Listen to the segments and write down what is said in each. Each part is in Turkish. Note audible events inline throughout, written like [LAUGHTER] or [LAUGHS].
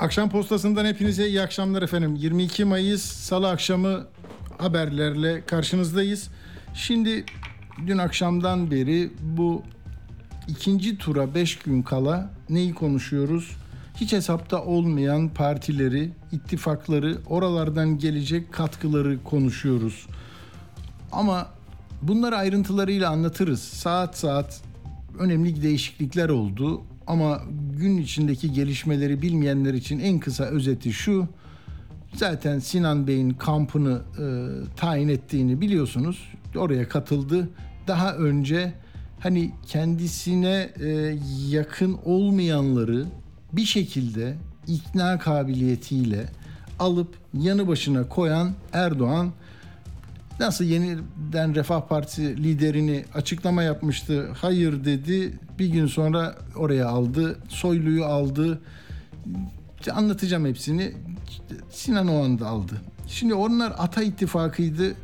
Akşam postasından hepinize iyi akşamlar efendim. 22 Mayıs Salı akşamı haberlerle karşınızdayız. Şimdi dün akşamdan beri bu ikinci tura 5 gün kala neyi konuşuyoruz? Hiç hesapta olmayan partileri, ittifakları, oralardan gelecek katkıları konuşuyoruz. Ama bunları ayrıntılarıyla anlatırız. Saat saat önemli değişiklikler oldu. Ama gün içindeki gelişmeleri bilmeyenler için en kısa özeti şu. Zaten Sinan Bey'in kampını e, tayin ettiğini biliyorsunuz. Oraya katıldı. Daha önce hani kendisine e, yakın olmayanları bir şekilde ikna kabiliyetiyle alıp yanı başına koyan Erdoğan nasıl yeniden Refah Partisi liderini açıklama yapmıştı. Hayır dedi. Bir gün sonra oraya aldı. Soylu'yu aldı. Anlatacağım hepsini. Sinan o anda aldı. Şimdi onlar Ata ittifakıydı.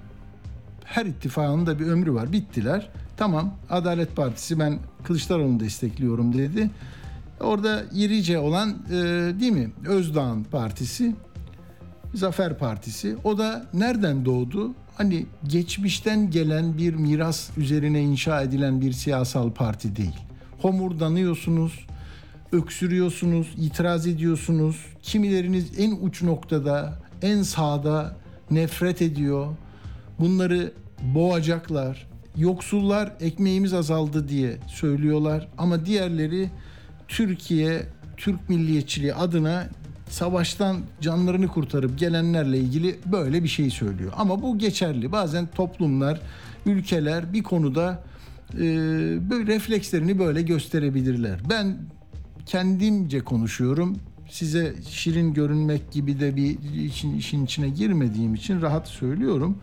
Her ittifakın da bir ömrü var. Bittiler. Tamam Adalet Partisi ben Kılıçdaroğlu'nu destekliyorum dedi. Orada irice olan e, değil mi? Özdağ'ın partisi. Zafer Partisi. O da nereden doğdu? Hani geçmişten gelen bir miras üzerine inşa edilen bir siyasal parti değil. Homurdanıyorsunuz, öksürüyorsunuz, itiraz ediyorsunuz. Kimileriniz en uç noktada, en sağda nefret ediyor. Bunları boğacaklar. Yoksullar ekmeğimiz azaldı diye söylüyorlar ama diğerleri Türkiye Türk milliyetçiliği adına savaştan canlarını kurtarıp gelenlerle ilgili böyle bir şey söylüyor. Ama bu geçerli. Bazen toplumlar, ülkeler bir konuda e, böyle reflekslerini böyle gösterebilirler. Ben kendimce konuşuyorum. Size şirin görünmek gibi de bir işin, işin içine girmediğim için rahat söylüyorum.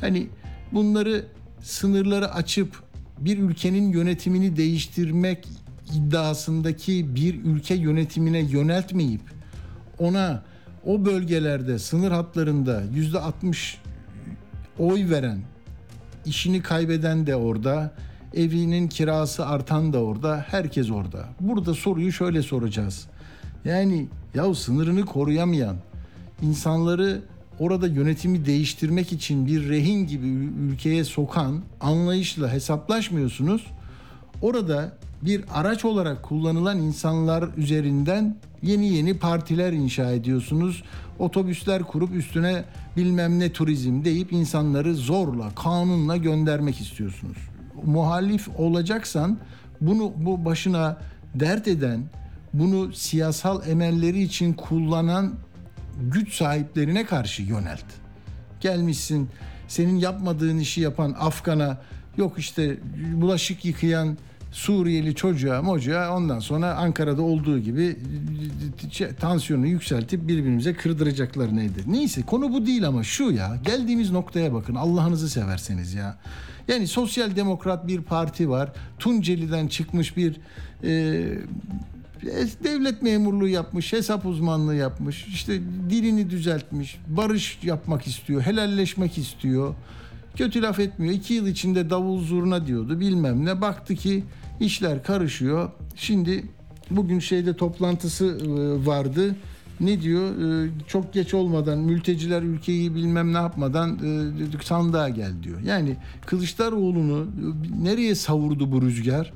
Hani bunları sınırları açıp bir ülkenin yönetimini değiştirmek iddiasındaki bir ülke yönetimine yöneltmeyip ona o bölgelerde sınır hatlarında yüzde 60 oy veren işini kaybeden de orada evinin kirası artan da orada herkes orada. Burada soruyu şöyle soracağız. Yani ya sınırını koruyamayan insanları orada yönetimi değiştirmek için bir rehin gibi ülkeye sokan anlayışla hesaplaşmıyorsunuz. Orada bir araç olarak kullanılan insanlar üzerinden yeni yeni partiler inşa ediyorsunuz. Otobüsler kurup üstüne bilmem ne turizm deyip insanları zorla, kanunla göndermek istiyorsunuz. Muhalif olacaksan bunu bu başına dert eden, bunu siyasal emelleri için kullanan güç sahiplerine karşı yönelt. Gelmişsin senin yapmadığın işi yapan Afgan'a yok işte bulaşık yıkayan Suriyeli çocuğa mocuğa ondan sonra Ankara'da olduğu gibi tansiyonu yükseltip birbirimize kırdıracaklar nedir? Neyse konu bu değil ama şu ya geldiğimiz noktaya bakın Allah'ınızı severseniz ya. Yani sosyal demokrat bir parti var. Tunceli'den çıkmış bir e, devlet memurluğu yapmış, hesap uzmanlığı yapmış, işte dilini düzeltmiş, barış yapmak istiyor, helalleşmek istiyor. Kötü laf etmiyor. İki yıl içinde davul zurna diyordu bilmem ne. Baktı ki işler karışıyor. Şimdi bugün şeyde toplantısı e, vardı. Ne diyor? E, çok geç olmadan mülteciler ülkeyi bilmem ne yapmadan e, sandığa gel diyor. Yani Kılıçdaroğlu'nu nereye savurdu bu rüzgar?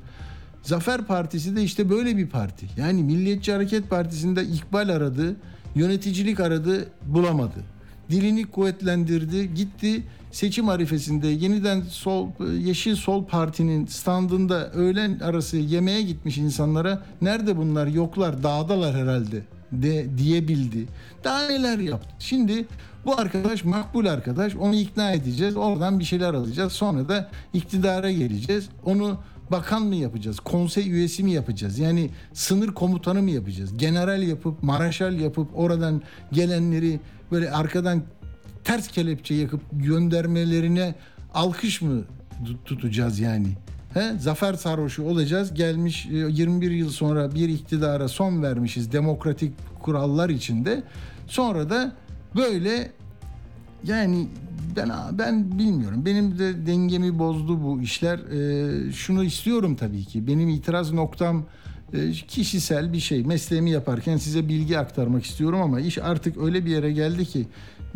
Zafer Partisi de işte böyle bir parti. Yani Milliyetçi Hareket Partisi'nde ikbal aradı, yöneticilik aradı, bulamadı. Dilini kuvvetlendirdi, gitti seçim arifesinde yeniden sol Yeşil Sol Parti'nin standında öğlen arası yemeğe gitmiş insanlara nerede bunlar yoklar dağdalar herhalde de diyebildi. Daha neler yaptı. Şimdi bu arkadaş makbul arkadaş onu ikna edeceğiz. Oradan bir şeyler alacağız. Sonra da iktidara geleceğiz. Onu bakan mı yapacağız? Konsey üyesi mi yapacağız? Yani sınır komutanı mı yapacağız? General yapıp, maraşal yapıp oradan gelenleri böyle arkadan ters kelepçe yakıp göndermelerine alkış mı tutacağız yani? He? Zafer sarhoşu olacağız. Gelmiş 21 e, yıl sonra bir iktidara son vermişiz demokratik kurallar içinde. Sonra da böyle yani ben ben bilmiyorum. Benim de dengemi bozdu bu işler. Ee, şunu istiyorum tabii ki. Benim itiraz noktam e, kişisel bir şey. Mesleğimi yaparken size bilgi aktarmak istiyorum ama iş artık öyle bir yere geldi ki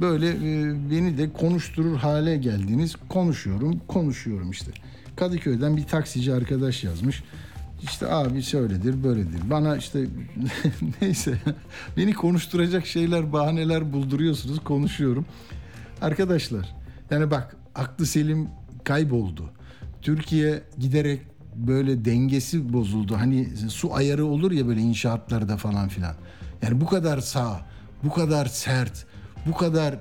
böyle e, beni de konuşturur hale geldiniz. Konuşuyorum, konuşuyorum işte. Kadıköy'den bir taksici arkadaş yazmış. İşte abi şöyledir, böyledir. Bana işte [LAUGHS] neyse beni konuşturacak şeyler, bahaneler bulduruyorsunuz. Konuşuyorum. Arkadaşlar yani bak aklı selim kayboldu. Türkiye giderek böyle dengesi bozuldu. Hani su ayarı olur ya böyle inşaatlarda falan filan. Yani bu kadar sağ, bu kadar sert, bu kadar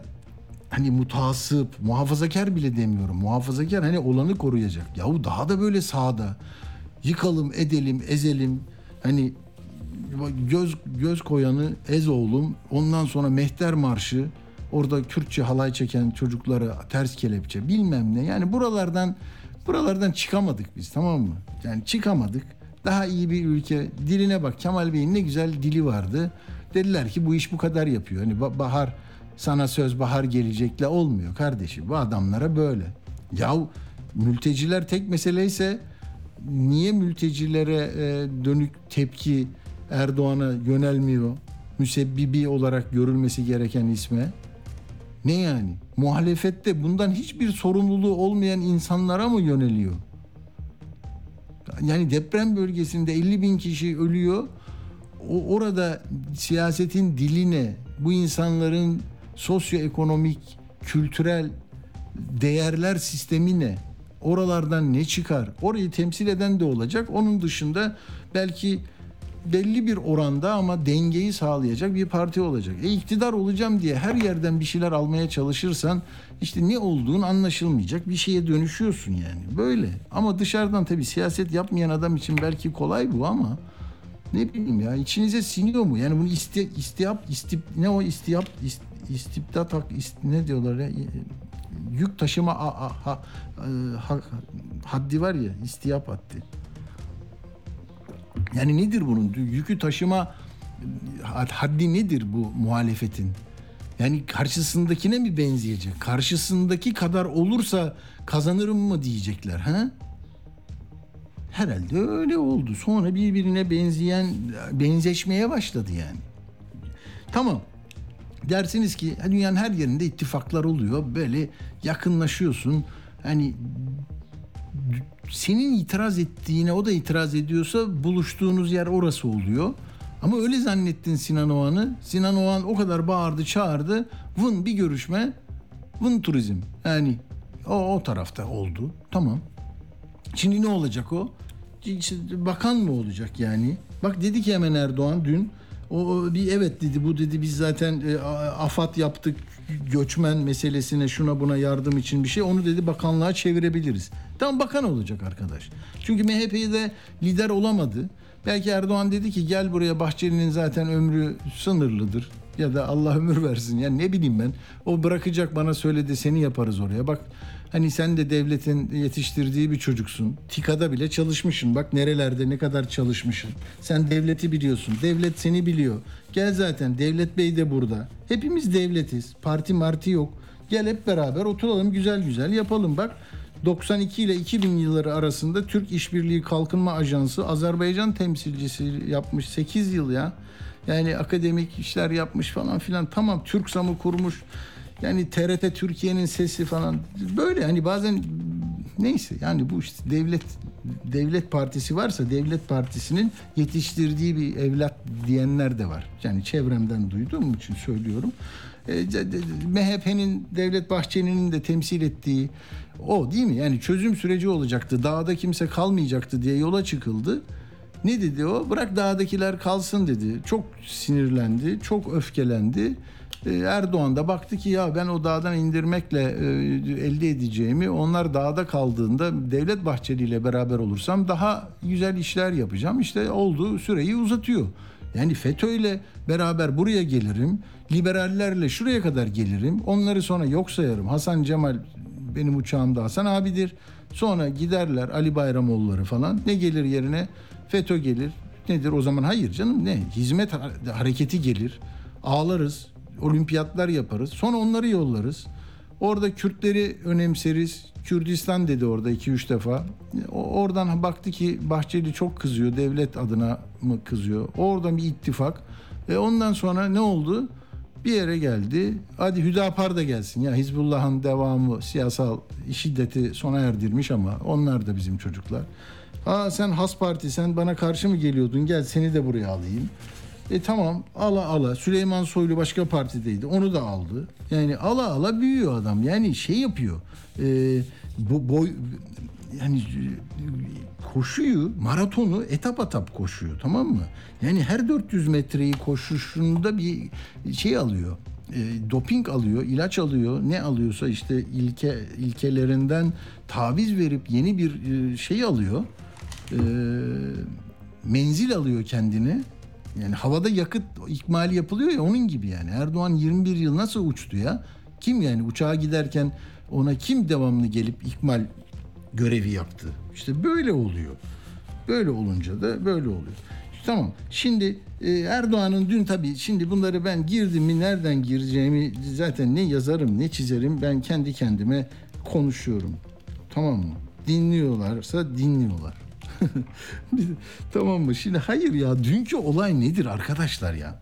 hani mutasip, muhafazakar bile demiyorum. Muhafazakar hani olanı koruyacak. Yahu daha da böyle sağda. Yıkalım, edelim, ezelim. Hani göz göz koyanı ez oğlum. Ondan sonra Mehter Marşı. Orada Kürtçe halay çeken çocuklara ters kelepçe bilmem ne. Yani buralardan buralardan çıkamadık biz tamam mı? Yani çıkamadık. Daha iyi bir ülke. Diline bak Kemal Bey'in ne güzel dili vardı. Dediler ki bu iş bu kadar yapıyor. Hani bahar sana söz bahar gelecekle olmuyor kardeşim. Bu adamlara böyle. Yahu mülteciler tek mesele ise niye mültecilere e, dönük tepki Erdoğan'a yönelmiyor? Müsebbibi olarak görülmesi gereken isme. Ne yani? Muhalefette bundan hiçbir sorumluluğu olmayan insanlara mı yöneliyor? Yani deprem bölgesinde 50 bin kişi ölüyor. O, orada siyasetin diline, bu insanların sosyoekonomik, kültürel değerler sistemi ne? Oralardan ne çıkar? Orayı temsil eden de olacak. Onun dışında belki belli bir oranda ama dengeyi sağlayacak bir parti olacak. E iktidar olacağım diye her yerden bir şeyler almaya çalışırsan işte ne olduğun anlaşılmayacak bir şeye dönüşüyorsun yani. Böyle. Ama dışarıdan tabii siyaset yapmayan adam için belki kolay bu ama ne bileyim ya içinize siniyor mu? Yani bunu iste, istiyap, istip, ne o istiyap, ist, istibdat, hak, ist, ne diyorlar ya? Yük taşıma a, a, ha, e, ha, haddi var ya istiyap haddi. Yani nedir bunun yükü taşıma haddi nedir bu muhalefetin? Yani karşısındakine mi benzeyecek? Karşısındaki kadar olursa kazanırım mı diyecekler ha? Herhalde öyle oldu. Sonra birbirine benzeyen benzeşmeye başladı yani. Tamam. Dersiniz ki dünyanın her yerinde ittifaklar oluyor. Böyle yakınlaşıyorsun. Hani senin itiraz ettiğine o da itiraz ediyorsa buluştuğunuz yer orası oluyor. Ama öyle zannettin Sinan Oğan'ı. Sinan Oğan o kadar bağırdı çağırdı. Vın bir görüşme. Vın turizm. Yani o, o tarafta oldu. Tamam. Şimdi ne olacak o? Bakan mı olacak yani? Bak dedi ki hemen Erdoğan dün o bir evet dedi bu dedi biz zaten e, afat yaptık göçmen meselesine şuna buna yardım için bir şey onu dedi bakanlığa çevirebiliriz. Tam bakan olacak arkadaş. Çünkü MHP'yi de lider olamadı. Belki Erdoğan dedi ki gel buraya Bahçeli'nin zaten ömrü sınırlıdır. Ya da Allah ömür versin. Yani ne bileyim ben. O bırakacak bana söyledi seni yaparız oraya. Bak hani sen de devletin yetiştirdiği bir çocuksun. TİKA'da bile çalışmışsın. Bak nerelerde ne kadar çalışmışsın. Sen devleti biliyorsun. Devlet seni biliyor. Gel zaten Devlet Bey de burada. Hepimiz devletiz. Parti marti yok. Gel hep beraber oturalım güzel güzel yapalım. Bak 92 ile 2000 yılları arasında Türk İşbirliği Kalkınma Ajansı Azerbaycan temsilcisi yapmış 8 yıl ya. Yani akademik işler yapmış falan filan. Tamam Türk Sam'ı kurmuş. Yani TRT Türkiye'nin sesi falan. Böyle hani bazen neyse yani bu işte devlet devlet partisi varsa devlet partisinin yetiştirdiği bir evlat diyenler de var. Yani çevremden duyduğum için söylüyorum. E, MHP'nin Devlet Bahçeli'nin de temsil ettiği o değil mi? Yani çözüm süreci olacaktı. Dağda kimse kalmayacaktı diye yola çıkıldı. Ne dedi o? Bırak dağdakiler kalsın dedi. Çok sinirlendi, çok öfkelendi. Ee, Erdoğan da baktı ki ya ben o dağdan indirmekle e, elde edeceğimi onlar dağda kaldığında Devlet Bahçeli ile beraber olursam daha güzel işler yapacağım. İşte oldu süreyi uzatıyor. Yani FETÖ'yle beraber buraya gelirim. Liberallerle şuraya kadar gelirim. Onları sonra yok sayarım. Hasan Cemal benim uçağımda Hasan abidir. Sonra giderler Ali Bayramoğulları falan. Ne gelir yerine? FETÖ gelir. Nedir o zaman? Hayır canım ne? Hizmet hareketi gelir. Ağlarız. Olimpiyatlar yaparız. Sonra onları yollarız. Orada Kürtleri önemseriz. Kürdistan dedi orada 2-3 defa. Oradan baktı ki Bahçeli çok kızıyor. Devlet adına mı kızıyor? Oradan bir ittifak. Ve ondan sonra ne oldu? Bir yere geldi. Hadi Hüdapar da gelsin. Ya Hizbullah'ın devamı siyasal şiddeti sona erdirmiş ama onlar da bizim çocuklar. Ha sen Has Parti sen bana karşı mı geliyordun? Gel seni de buraya alayım. E tamam ala ala Süleyman Soylu başka partideydi onu da aldı. Yani ala ala büyüyor adam yani şey yapıyor. E, bu boy yani koşuyu maratonu etap etap koşuyor tamam mı? Yani her 400 metreyi koşuşunda bir şey alıyor. E, doping alıyor, ilaç alıyor, ne alıyorsa işte ilke ilkelerinden taviz verip yeni bir e, şey alıyor. E, menzil alıyor kendini yani havada yakıt ikmali yapılıyor ya onun gibi yani. Erdoğan 21 yıl nasıl uçtu ya? Kim yani uçağa giderken ona kim devamlı gelip ikmal görevi yaptı? İşte böyle oluyor. Böyle olunca da böyle oluyor. Tamam. Şimdi e, Erdoğan'ın dün tabii şimdi bunları ben girdim mi nereden gireceğimi zaten ne yazarım ne çizerim ben kendi kendime konuşuyorum. Tamam mı? Dinliyorlarsa dinliyorlar. [LAUGHS] tamam mı? Şimdi hayır ya dünkü olay nedir arkadaşlar ya?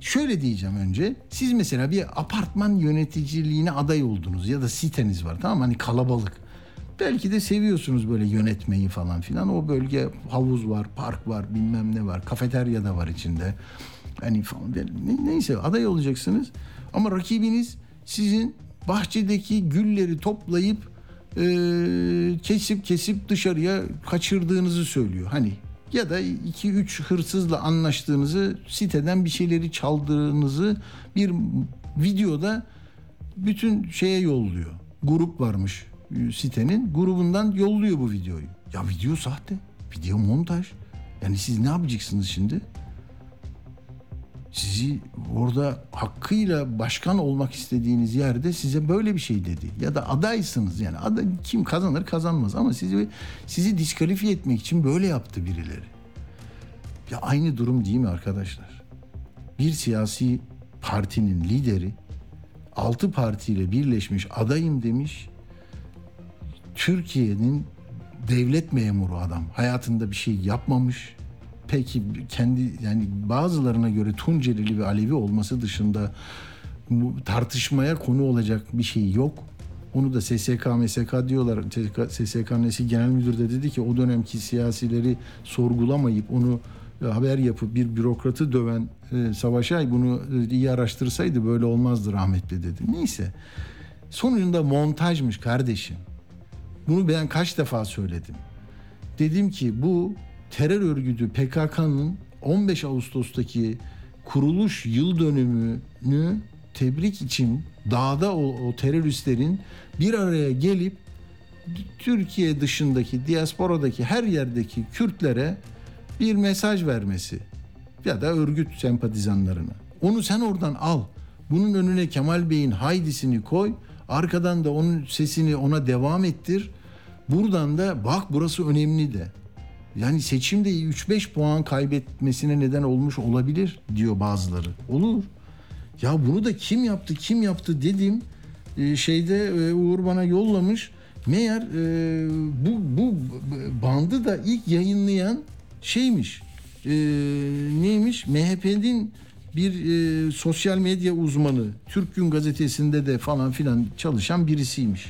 Şöyle diyeceğim önce. Siz mesela bir apartman yöneticiliğine aday oldunuz ya da siteniz var tamam mı? Hani kalabalık. Belki de seviyorsunuz böyle yönetmeyi falan filan. O bölge havuz var, park var, bilmem ne var. Kafeterya da var içinde. Hani falan neyse aday olacaksınız. Ama rakibiniz sizin bahçedeki gülleri toplayıp e, kesip kesip dışarıya kaçırdığınızı söylüyor. Hani ya da iki üç hırsızla anlaştığınızı, siteden bir şeyleri çaldığınızı bir videoda bütün şeye yolluyor. Grup varmış e, sitenin. Grubundan yolluyor bu videoyu. Ya video sahte. Video montaj. Yani siz ne yapacaksınız şimdi? Sizi orada hakkıyla başkan olmak istediğiniz yerde size böyle bir şey dedi. Ya da adaysınız yani aday, kim kazanır kazanmaz ama sizi sizi diskalifiye etmek için böyle yaptı birileri. Ya aynı durum değil mi arkadaşlar? Bir siyasi partinin lideri altı partiyle birleşmiş adayım demiş. Türkiye'nin devlet memuru adam. Hayatında bir şey yapmamış peki kendi yani bazılarına göre Tuncelili ve Alevi olması dışında tartışmaya konu olacak bir şey yok. Onu da SSK, MSK diyorlar. SSK Nesi Genel Müdür de dedi ki o dönemki siyasileri sorgulamayıp onu e, haber yapıp bir bürokratı döven e, Savaşay bunu e, iyi araştırsaydı böyle olmazdı rahmetli dedi. Neyse. Sonucunda montajmış kardeşim. Bunu ben kaç defa söyledim. Dedim ki bu terör örgütü PKK'nın 15 Ağustos'taki kuruluş yıl dönümünü tebrik için dağda o, o teröristlerin bir araya gelip Türkiye dışındaki, diasporadaki her yerdeki Kürtlere bir mesaj vermesi ya da örgüt sempatizanlarına. Onu sen oradan al. Bunun önüne Kemal Bey'in haydisini koy. Arkadan da onun sesini ona devam ettir. Buradan da bak burası önemli de yani seçimde 3-5 puan kaybetmesine neden olmuş olabilir diyor bazıları. Olur. Ya bunu da kim yaptı kim yaptı dedim. Ee, şeyde e, Uğur bana yollamış. Meğer e, bu, bu bandı da ilk yayınlayan şeymiş. E, neymiş? MHP'nin bir e, sosyal medya uzmanı. Türk Gün gazetesinde de falan filan çalışan birisiymiş.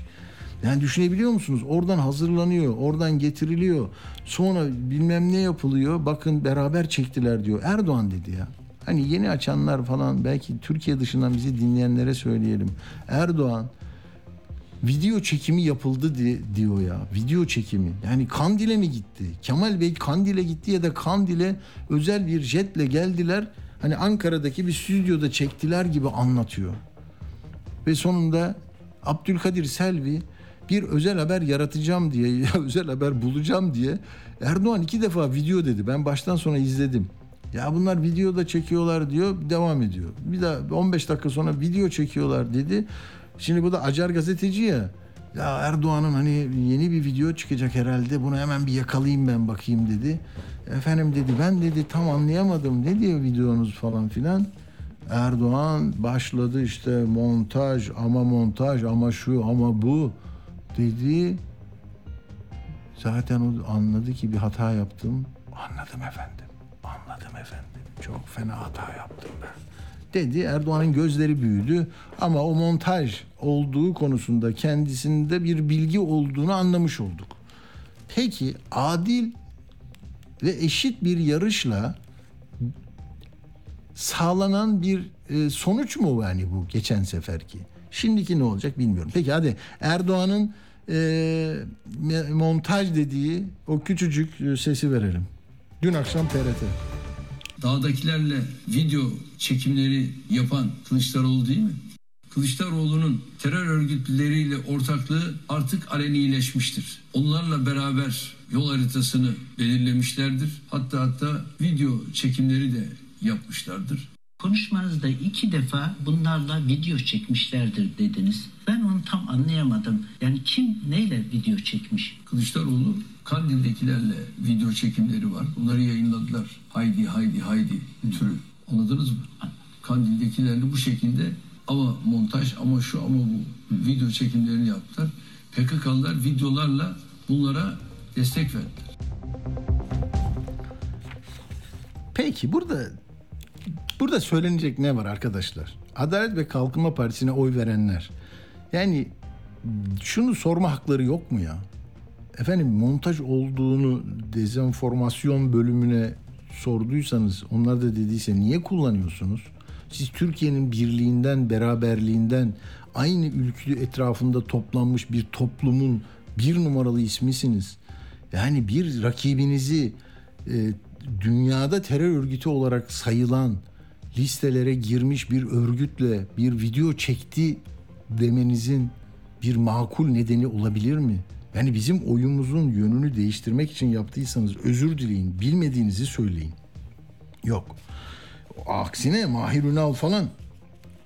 Yani düşünebiliyor musunuz? Oradan hazırlanıyor, oradan getiriliyor. Sonra bilmem ne yapılıyor. Bakın beraber çektiler diyor. Erdoğan dedi ya. Hani yeni açanlar falan belki Türkiye dışından bizi dinleyenlere söyleyelim. Erdoğan video çekimi yapıldı diye, diyor ya. Video çekimi. Yani Kandil'e mi gitti? Kemal Bey Kandil'e gitti ya da Kandil'e özel bir jetle geldiler. Hani Ankara'daki bir stüdyoda çektiler gibi anlatıyor. Ve sonunda Abdülkadir Selvi bir özel haber yaratacağım diye, [LAUGHS] ya özel haber bulacağım diye Erdoğan iki defa video dedi. Ben baştan sona izledim. Ya bunlar video da çekiyorlar diyor devam ediyor. Bir daha 15 dakika sonra video çekiyorlar dedi. Şimdi bu da acar gazeteci ya. Ya Erdoğan'ın hani yeni bir video çıkacak herhalde bunu hemen bir yakalayayım ben bakayım dedi. Efendim dedi ben dedi tam anlayamadım ne diyor videonuz falan filan. Erdoğan başladı işte montaj ama montaj ama şu ama bu dedi. Zaten o anladı ki bir hata yaptım. Anladım efendim. Anladım efendim. Çok fena hata yaptım ben. Dedi Erdoğan'ın gözleri büyüdü ama o montaj olduğu konusunda kendisinde bir bilgi olduğunu anlamış olduk. Peki adil ve eşit bir yarışla sağlanan bir e, sonuç mu yani bu geçen seferki? Şimdiki ne olacak bilmiyorum. Peki hadi Erdoğan'ın e, montaj dediği o küçücük e, sesi verelim. Dün akşam TRT. dağdakilerle video çekimleri yapan Kılıçdaroğlu değil mi? Kılıçdaroğlu'nun terör örgütleriyle ortaklığı artık alenileşmiştir. Onlarla beraber yol haritasını belirlemişlerdir. Hatta hatta video çekimleri de yapmışlardır. Konuşmanızda iki defa bunlarla video çekmişlerdir dediniz. Ben onu tam anlayamadım. Yani kim neyle video çekmiş? Kılıçdaroğlu Kandil'dekilerle video çekimleri var. Bunları yayınladılar. Haydi haydi haydi türü. Anladınız mı? Kandil'dekilerle bu şekilde ama montaj ama şu ama bu video çekimlerini yaptılar. PKK'lılar videolarla bunlara destek verdiler. Peki burada burada söylenecek ne var arkadaşlar? Adalet ve Kalkınma Partisi'ne oy verenler. Yani şunu sorma hakları yok mu ya? Efendim montaj olduğunu dezenformasyon bölümüne sorduysanız onlar da dediyse niye kullanıyorsunuz? Siz Türkiye'nin birliğinden, beraberliğinden aynı ülkü etrafında toplanmış bir toplumun bir numaralı ismisiniz. Yani bir rakibinizi e, dünyada terör örgütü olarak sayılan listelere girmiş bir örgütle bir video çekti demenizin bir makul nedeni olabilir mi? Yani bizim oyumuzun yönünü değiştirmek için yaptıysanız özür dileyin, bilmediğinizi söyleyin. Yok. Aksine Mahir Ünal falan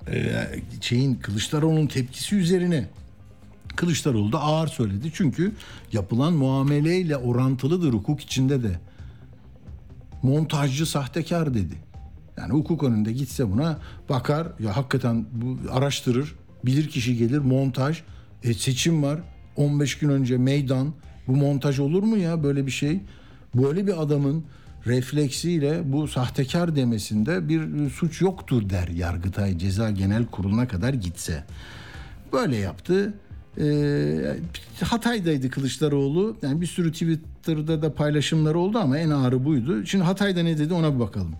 e, şeyin Kılıçdaroğlu'nun tepkisi üzerine Kılıçdaroğlu da ağır söyledi. Çünkü yapılan muameleyle orantılıdır hukuk içinde de. Montajcı sahtekar dedi. Yani hukuk önünde gitse buna bakar ya hakikaten bu araştırır. Bilir kişi gelir montaj. E, seçim var. 15 gün önce meydan. Bu montaj olur mu ya böyle bir şey? Böyle bir adamın refleksiyle bu sahtekar demesinde bir suç yoktur der Yargıtay Ceza Genel Kurulu'na kadar gitse. Böyle yaptı. Ee, Hatay'daydı Kılıçdaroğlu. Yani bir sürü Twitter'da da paylaşımları oldu ama en ağırı buydu. Şimdi Hatay'da ne dedi ona bir bakalım.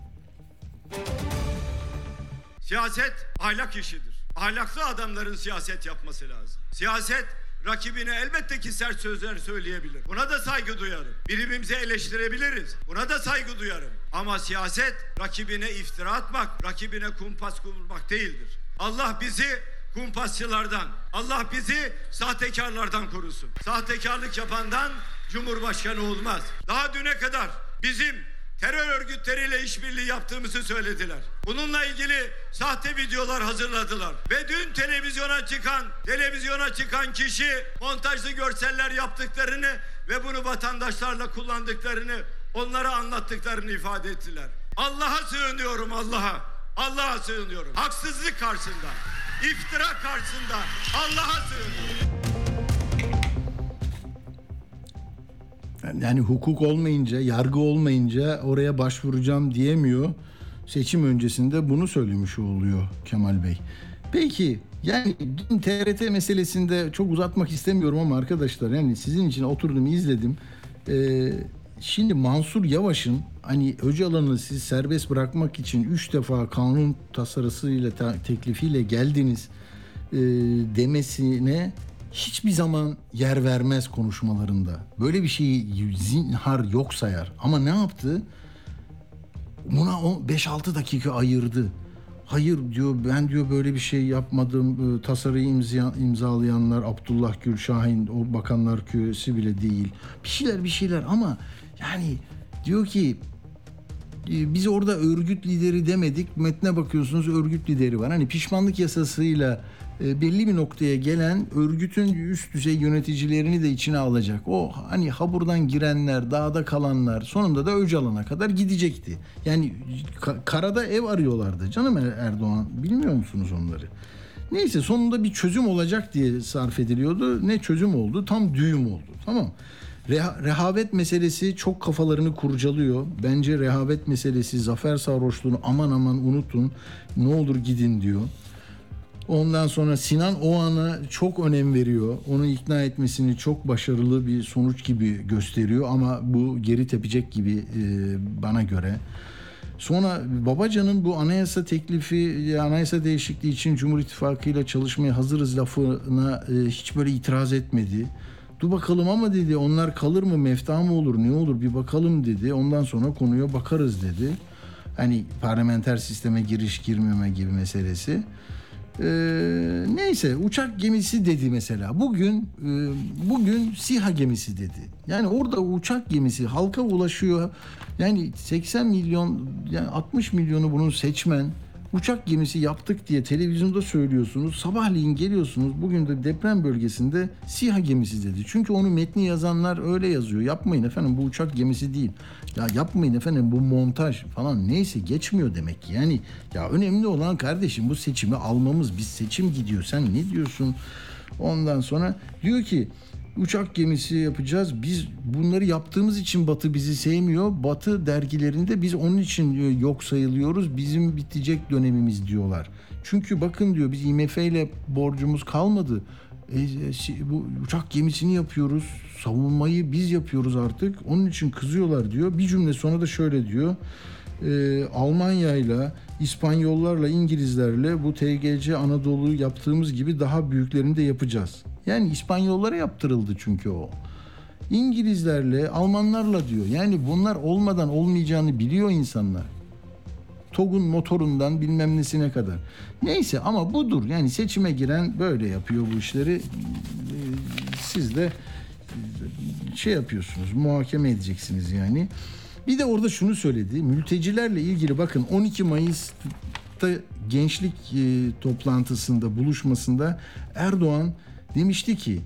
Siyaset ahlak işidir. Ahlaklı adamların siyaset yapması lazım. Siyaset rakibine elbette ki sert sözler söyleyebilir. Buna da saygı duyarım. Birbirimizi eleştirebiliriz. Buna da saygı duyarım. Ama siyaset rakibine iftira atmak, rakibine kumpas kurmak değildir. Allah bizi kumpasçılardan, Allah bizi sahtekarlardan korusun. Sahtekarlık yapandan Cumhurbaşkanı olmaz. Daha düne kadar bizim terör örgütleriyle işbirliği yaptığımızı söylediler. Bununla ilgili sahte videolar hazırladılar. Ve dün televizyona çıkan, televizyona çıkan kişi montajlı görseller yaptıklarını ve bunu vatandaşlarla kullandıklarını, onlara anlattıklarını ifade ettiler. Allah'a sığınıyorum Allah'a. Allah'a sığınıyorum. Haksızlık karşısında, iftira karşısında Allah'a sığınıyorum. Yani hukuk olmayınca, yargı olmayınca oraya başvuracağım diyemiyor. Seçim öncesinde bunu söylemiş oluyor Kemal Bey. Peki yani dün TRT meselesinde çok uzatmak istemiyorum ama arkadaşlar yani sizin için oturdum izledim. Ee, şimdi Mansur Yavaş'ın hani Öcalan'ı siz serbest bırakmak için üç defa kanun tasarısıyla ta- teklifiyle geldiniz e, demesine hiçbir zaman yer vermez konuşmalarında. Böyle bir şeyi zinhar yok sayar. Ama ne yaptı? Buna o 5-6 dakika ayırdı. Hayır diyor ben diyor böyle bir şey yapmadım. Ee, Tasarıyı imza, imzalayanlar Abdullah Gül Şahin o bakanlar küresi bile değil. Bir şeyler bir şeyler ama yani diyor ki e, biz orada örgüt lideri demedik. Metne bakıyorsunuz örgüt lideri var. Hani pişmanlık yasasıyla e, belli bir noktaya gelen örgütün üst düzey yöneticilerini de içine alacak. O hani haburdan girenler, dağda kalanlar sonunda da Öcalan'a kadar gidecekti. Yani ka- karada ev arıyorlardı. Canım Er- Erdoğan bilmiyor musunuz onları? Neyse sonunda bir çözüm olacak diye sarf ediliyordu. Ne çözüm oldu? Tam düğüm oldu. Tamam. Reha- rehavet meselesi çok kafalarını kurcalıyor. Bence rehavet meselesi zafer sarhoşluğunu aman aman unutun. Ne olur gidin diyor. Ondan sonra Sinan o ana çok önem veriyor. Onu ikna etmesini çok başarılı bir sonuç gibi gösteriyor ama bu geri tepecek gibi e, bana göre. Sonra Babacan'ın bu anayasa teklifi, anayasa değişikliği için Cumhur İttifakı ile çalışmaya hazırız lafına e, hiç böyle itiraz etmedi. Dur bakalım ama dedi onlar kalır mı mefta mı olur ne olur bir bakalım dedi. Ondan sonra konuya bakarız dedi. Hani parlamenter sisteme giriş girmeme gibi meselesi. Ee, neyse uçak gemisi dedi mesela. Bugün e, bugün SİHA gemisi dedi. Yani orada uçak gemisi halka ulaşıyor. Yani 80 milyon yani 60 milyonu bunun seçmen uçak gemisi yaptık diye televizyonda söylüyorsunuz. Sabahleyin geliyorsunuz. Bugün de deprem bölgesinde SİHA gemisi dedi. Çünkü onu metni yazanlar öyle yazıyor. Yapmayın efendim bu uçak gemisi değil. Ya yapmayın efendim bu montaj falan neyse geçmiyor demek ki. Yani ya önemli olan kardeşim bu seçimi almamız. Biz seçim gidiyor. Sen ne diyorsun? Ondan sonra diyor ki uçak gemisi yapacağız. Biz bunları yaptığımız için Batı bizi sevmiyor. Batı dergilerinde biz onun için diyor, yok sayılıyoruz. Bizim bitecek dönemimiz diyorlar. Çünkü bakın diyor biz IMF ile borcumuz kalmadı. E, e, bu uçak gemisini yapıyoruz. Savunmayı biz yapıyoruz artık. Onun için kızıyorlar diyor. Bir cümle sonra da şöyle diyor. E, Almanya'yla, İspanyollarla, İngilizlerle bu TGC Anadolu yaptığımız gibi daha büyüklerini de yapacağız. Yani İspanyollara yaptırıldı çünkü o. İngilizlerle, Almanlarla diyor. Yani bunlar olmadan olmayacağını biliyor insanlar. TOG'un motorundan bilmem nesine kadar. Neyse ama budur. Yani seçime giren böyle yapıyor bu işleri. Ee, Siz de şey yapıyorsunuz, muhakeme edeceksiniz yani. Bir de orada şunu söyledi. Mültecilerle ilgili bakın 12 Mayıs'ta gençlik e, toplantısında, buluşmasında Erdoğan demişti ki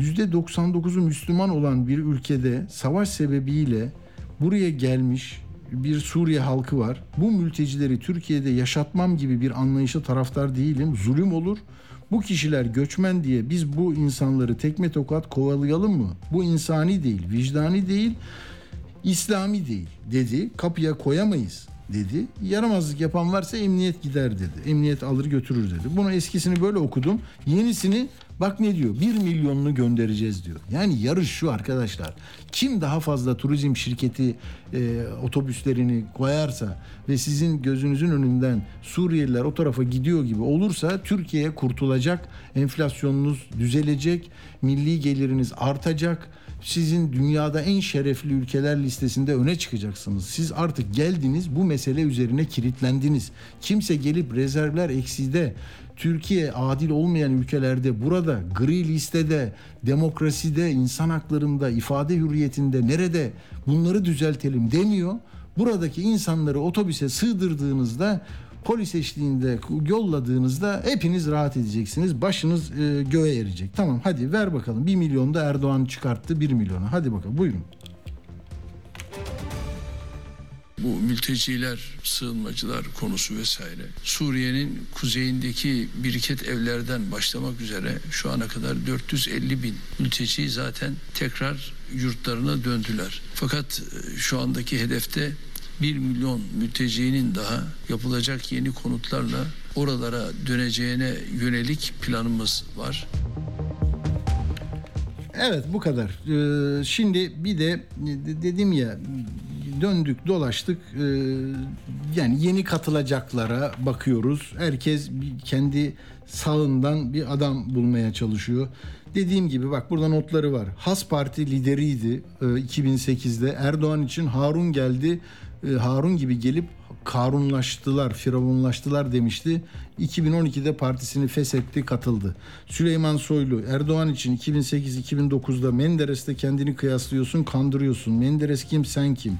%99'u Müslüman olan bir ülkede savaş sebebiyle buraya gelmiş bir Suriye halkı var. Bu mültecileri Türkiye'de yaşatmam gibi bir anlayışa taraftar değilim. Zulüm olur. Bu kişiler göçmen diye biz bu insanları tekme tokat kovalayalım mı? Bu insani değil, vicdani değil, İslami değil dedi. Kapıya koyamayız dedi. Yaramazlık yapan varsa emniyet gider dedi. Emniyet alır götürür dedi. Bunu eskisini böyle okudum. Yenisini bak ne diyor? Bir milyonunu göndereceğiz diyor. Yani yarış şu arkadaşlar. Kim daha fazla turizm şirketi e, otobüslerini koyarsa ve sizin gözünüzün önünden Suriyeliler o tarafa gidiyor gibi olursa Türkiye kurtulacak. Enflasyonunuz düzelecek. Milli geliriniz artacak sizin dünyada en şerefli ülkeler listesinde öne çıkacaksınız. Siz artık geldiniz bu mesele üzerine kilitlendiniz. Kimse gelip rezervler ekside Türkiye adil olmayan ülkelerde burada gri listede, demokraside, insan haklarında, ifade hürriyetinde nerede bunları düzeltelim demiyor. Buradaki insanları otobüse sığdırdığınızda polis eşliğinde yolladığınızda hepiniz rahat edeceksiniz. Başınız e, göğe erecek. Tamam hadi ver bakalım. 1 milyon da Erdoğan çıkarttı 1 milyona. Hadi bakalım buyurun. Bu mülteciler, sığınmacılar konusu vesaire. Suriye'nin kuzeyindeki biriket evlerden başlamak üzere şu ana kadar 450 bin mülteci zaten tekrar yurtlarına döndüler. Fakat e, şu andaki hedefte 1 milyon mültecinin daha yapılacak yeni konutlarla oralara döneceğine yönelik planımız var. Evet bu kadar. Ee, şimdi bir de de- dedim ya döndük dolaştık Ee, yani yeni katılacaklara bakıyoruz. Herkes kendi sağından bir adam bulmaya çalışıyor. Dediğim gibi bak burada notları var. Has Parti lideriydi e, 2008'de. Erdoğan için Harun geldi. E, Harun gibi gelip Karunlaştılar, firavunlaştılar demişti. 2012'de partisini feshetti, katıldı. Süleyman Soylu, Erdoğan için 2008-2009'da Menderes'te kendini kıyaslıyorsun, kandırıyorsun. Menderes kim, sen kim?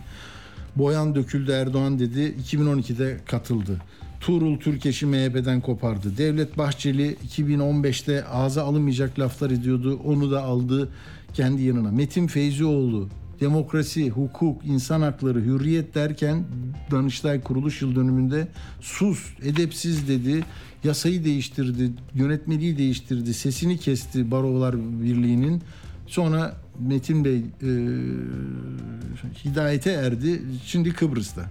Boyan döküldü Erdoğan dedi. 2012'de katıldı. Tuğrul Türkeş'i MHP'den kopardı. Devlet Bahçeli 2015'te ağza alınmayacak laflar ediyordu. Onu da aldı kendi yanına. Metin Feyzioğlu demokrasi, hukuk, insan hakları, hürriyet derken Danıştay kuruluş yıl dönümünde sus, edepsiz dedi. Yasayı değiştirdi, yönetmeliği değiştirdi, sesini kesti Barolar Birliği'nin. Sonra Metin Bey e, hidayete erdi. Şimdi Kıbrıs'ta.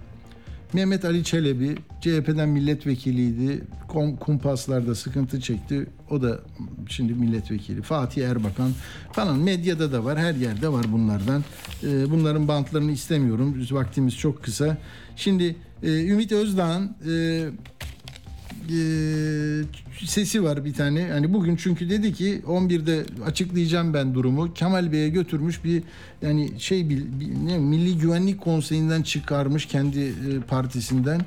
Mehmet Ali Çelebi CHP'den milletvekiliydi. Kom, kumpaslarda sıkıntı çekti. O da şimdi milletvekili. Fatih Erbakan falan medyada da var. Her yerde var bunlardan. Ee, bunların bantlarını istemiyorum. Vaktimiz çok kısa. Şimdi e, Ümit Özdağ'ın e, e, sesi var bir tane. Yani bugün çünkü dedi ki 11'de açıklayacağım ben durumu. Kemal Bey'e götürmüş bir yani şey bir, bir- ne Milli Güvenlik Konseyi'nden çıkarmış kendi e, partisinden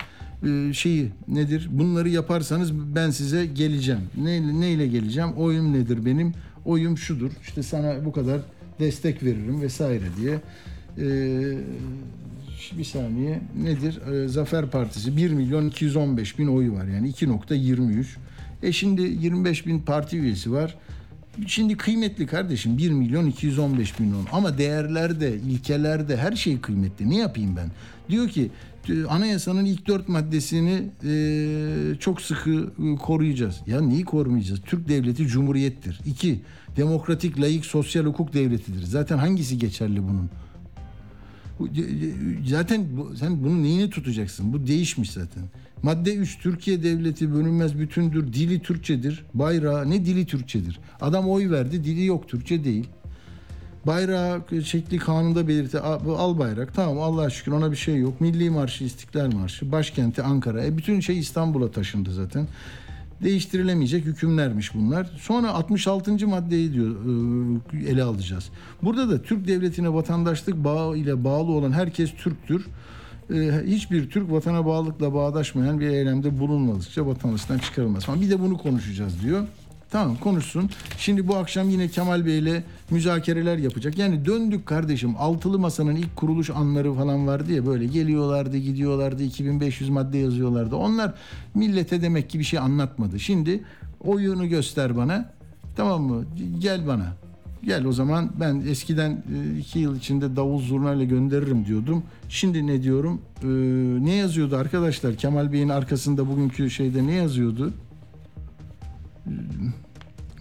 e, şeyi nedir? Bunları yaparsanız ben size geleceğim. Ne neyle geleceğim? Oyum nedir benim? Oyum şudur. İşte sana bu kadar destek veririm vesaire diye. E, bir saniye nedir? Ee, Zafer Partisi 1 milyon 215 bin oyu var yani 2.23. E şimdi 25 bin parti üyesi var. Şimdi kıymetli kardeşim 1 milyon 215 bin on. Ama değerlerde, ilkelerde her şey kıymetli. Ne yapayım ben? Diyor ki anayasanın ilk dört maddesini e, çok sıkı e, koruyacağız. Ya neyi koruyacağız? Türk devleti cumhuriyettir. İki, demokratik, layık, sosyal hukuk devletidir. Zaten hangisi geçerli bunun? Zaten bu, sen bunun neyini tutacaksın? Bu değişmiş zaten. Madde 3 Türkiye devleti bölünmez bütündür. Dili Türkçedir. Bayrağı ne dili Türkçedir? Adam oy verdi. Dili yok Türkçe değil. Bayrağı şekli kanunda belirti al bayrak. Tamam Allah'a şükür ona bir şey yok. Milli Marşı, İstiklal Marşı, başkenti Ankara. E bütün şey İstanbul'a taşındı zaten. Değiştirilemeyecek hükümlermiş bunlar. Sonra 66. maddeyi diyor e, ele alacağız. Burada da Türk devletine vatandaşlık bağı ile bağlı olan herkes Türktür. E, hiçbir Türk vatana bağlılıkla bağdaşmayan bir eylemde bulunmadıkça vatandaşlıktan çıkarılmaz. Bir de bunu konuşacağız diyor. Tamam konuşsun. Şimdi bu akşam yine Kemal Bey ile müzakereler yapacak. Yani döndük kardeşim. Altılı Masa'nın ilk kuruluş anları falan vardı ya böyle geliyorlardı, gidiyorlardı, 2500 madde yazıyorlardı. Onlar millete demek ki bir şey anlatmadı. Şimdi oyunu göster bana. Tamam mı? Gel bana. Gel o zaman ben eskiden e, iki yıl içinde davul zurnayla gönderirim diyordum. Şimdi ne diyorum? Ee, ne yazıyordu arkadaşlar? Kemal Bey'in arkasında bugünkü şeyde ne yazıyordu?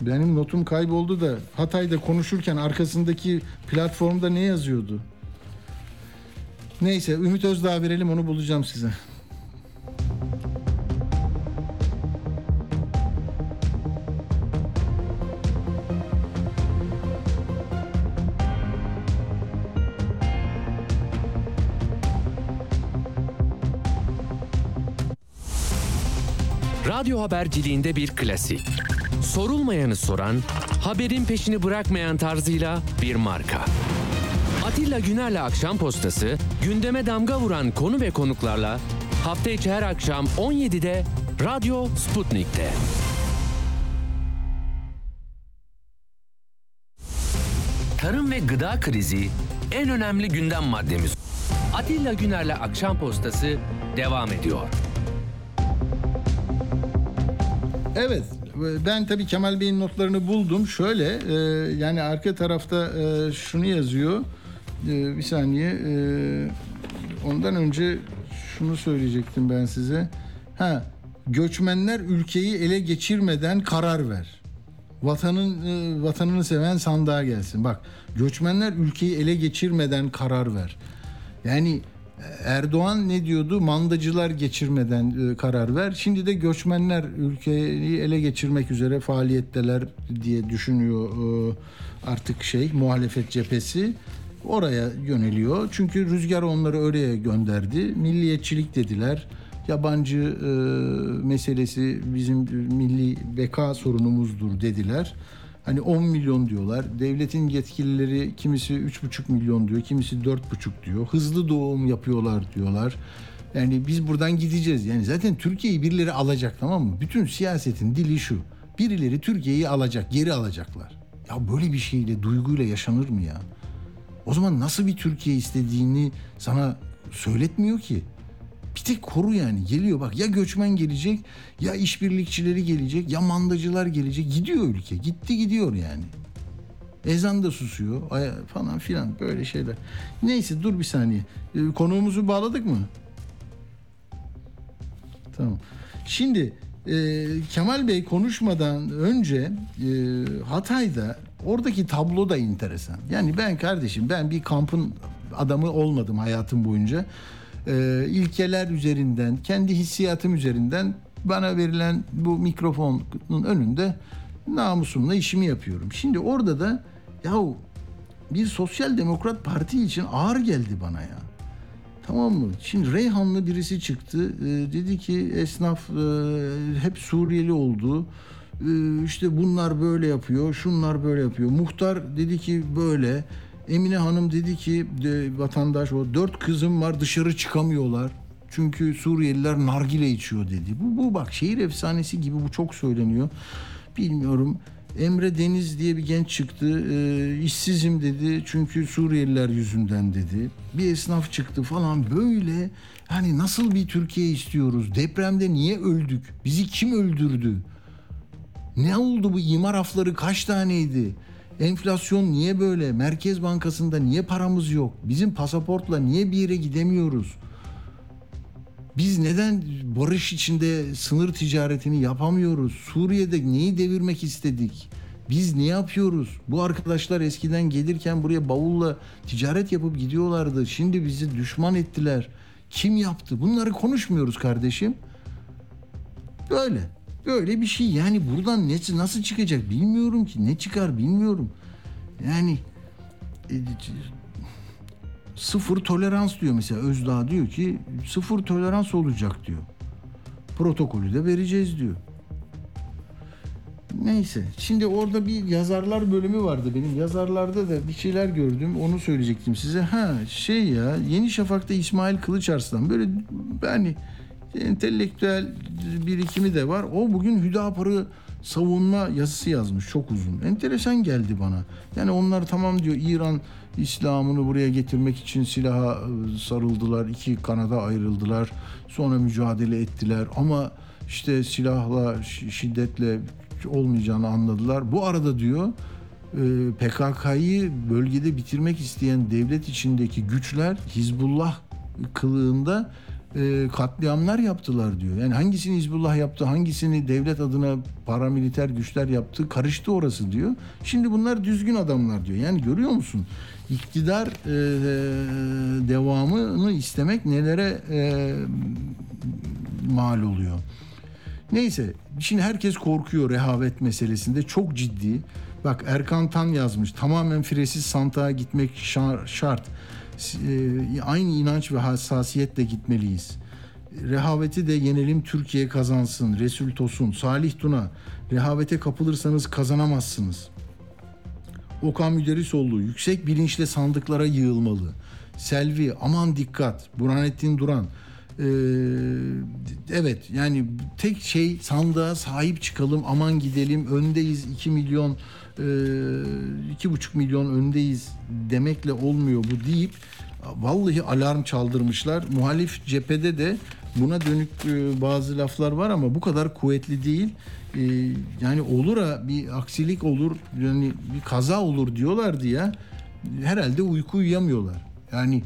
Benim notum kayboldu da Hatay'da konuşurken arkasındaki platformda ne yazıyordu? Neyse Ümit Özdağ verelim onu bulacağım size. Radyo haberciliğinde bir klasik. Sorulmayanı soran, haberin peşini bırakmayan tarzıyla bir marka. Atilla Güner'le Akşam Postası, gündeme damga vuran konu ve konuklarla hafta içi her akşam 17'de Radyo Sputnik'te. Tarım ve gıda krizi en önemli gündem maddemiz. Atilla Güner'le Akşam Postası devam ediyor. Evet ben tabii Kemal Bey'in notlarını buldum. Şöyle e, yani arka tarafta e, şunu yazıyor. E, bir saniye. e, ondan önce şunu söyleyecektim ben size. Ha göçmenler ülkeyi ele geçirmeden karar ver. Vatanın e, vatanını seven sandığa gelsin. Bak göçmenler ülkeyi ele geçirmeden karar ver. Yani Erdoğan ne diyordu? Mandacılar geçirmeden e, karar ver. Şimdi de göçmenler ülkeyi ele geçirmek üzere faaliyetteler diye düşünüyor e, artık şey muhalefet cephesi. Oraya yöneliyor. Çünkü rüzgar onları oraya gönderdi. Milliyetçilik dediler. Yabancı e, meselesi bizim milli beka sorunumuzdur dediler. Hani 10 milyon diyorlar. Devletin yetkilileri kimisi 3,5 milyon diyor, kimisi 4,5 diyor. Hızlı doğum yapıyorlar diyorlar. Yani biz buradan gideceğiz. Yani zaten Türkiye'yi birileri alacak tamam mı? Bütün siyasetin dili şu. Birileri Türkiye'yi alacak, geri alacaklar. Ya böyle bir şeyle, duyguyla yaşanır mı ya? O zaman nasıl bir Türkiye istediğini sana söyletmiyor ki. Bir tek koru yani geliyor bak ya göçmen gelecek ya işbirlikçileri gelecek ya mandacılar gelecek gidiyor ülke gitti gidiyor yani. Ezan da susuyor falan filan böyle şeyler. Neyse dur bir saniye Ee, konuğumuzu bağladık mı? Tamam. Şimdi e, Kemal Bey konuşmadan önce e, Hatay'da oradaki tablo da enteresan. Yani ben kardeşim ben bir kampın adamı olmadım hayatım boyunca. E, ilkeler üzerinden, kendi hissiyatım üzerinden bana verilen bu mikrofonun önünde namusumla işimi yapıyorum. Şimdi orada da yahu bir sosyal demokrat parti için ağır geldi bana ya. Tamam mı? Şimdi Reyhanlı birisi çıktı. Ee, dedi ki esnaf e, hep Suriyeli oldu. Ee, işte bunlar böyle yapıyor, şunlar böyle yapıyor. Muhtar dedi ki böyle. Emine Hanım dedi ki de, vatandaş o dört kızım var dışarı çıkamıyorlar. Çünkü Suriyeliler nargile içiyor dedi. Bu, bu bak şehir efsanesi gibi bu çok söyleniyor. Bilmiyorum. Emre Deniz diye bir genç çıktı. Ee, işsizim dedi çünkü Suriyeliler yüzünden dedi. Bir esnaf çıktı falan böyle. Hani nasıl bir Türkiye istiyoruz? Depremde niye öldük? Bizi kim öldürdü? Ne oldu bu imar hafları kaç taneydi? Enflasyon niye böyle? Merkez Bankası'nda niye paramız yok? Bizim pasaportla niye bir yere gidemiyoruz? Biz neden barış içinde sınır ticaretini yapamıyoruz? Suriye'de neyi devirmek istedik? Biz ne yapıyoruz? Bu arkadaşlar eskiden gelirken buraya bavulla ticaret yapıp gidiyorlardı. Şimdi bizi düşman ettiler. Kim yaptı? Bunları konuşmuyoruz kardeşim. Böyle. Böyle bir şey. Yani buradan ne, nasıl çıkacak bilmiyorum ki. Ne çıkar bilmiyorum. Yani e, sıfır tolerans diyor mesela Özdağ diyor ki sıfır tolerans olacak diyor. Protokolü de vereceğiz diyor. Neyse şimdi orada bir yazarlar bölümü vardı benim yazarlarda da bir şeyler gördüm onu söyleyecektim size. Ha şey ya Yeni Şafak'ta İsmail Kılıçarslan böyle yani entelektüel birikimi de var. O bugün Hüdapar'ı savunma yazısı yazmış çok uzun. Enteresan geldi bana. Yani onlar tamam diyor İran İslam'ını buraya getirmek için silaha e, sarıldılar. iki kanada ayrıldılar. Sonra mücadele ettiler ama işte silahla şi- şiddetle olmayacağını anladılar. Bu arada diyor e, PKK'yı bölgede bitirmek isteyen devlet içindeki güçler Hizbullah kılığında e, katliamlar yaptılar diyor. Yani hangisini Hizbullah yaptı, hangisini devlet adına paramiliter güçler yaptı karıştı orası diyor. Şimdi bunlar düzgün adamlar diyor. Yani görüyor musun? İktidar e, devamını istemek nelere e, mal oluyor. Neyse şimdi herkes korkuyor rehavet meselesinde çok ciddi. Bak Erkan Tan yazmış tamamen firesiz santağa gitmek şar- şart. E, aynı inanç ve hassasiyetle gitmeliyiz. Rehaveti de yenelim Türkiye kazansın. Resul Tosun, Salih Tuna. Rehavete kapılırsanız kazanamazsınız. Okan Müderrisoğlu yüksek bilinçle sandıklara yığılmalı. Selvi aman dikkat. Burhanettin Duran. Ee, evet yani tek şey sandığa sahip çıkalım aman gidelim öndeyiz 2 milyon iki buçuk milyon öndeyiz demekle olmuyor bu deyip vallahi alarm çaldırmışlar. Muhalif cephede de buna dönük e, bazı laflar var ama bu kadar kuvvetli değil. E, yani olur ha bir aksilik olur yani bir kaza olur diyorlardı ya. Herhalde uyku uyuyamıyorlar. Yani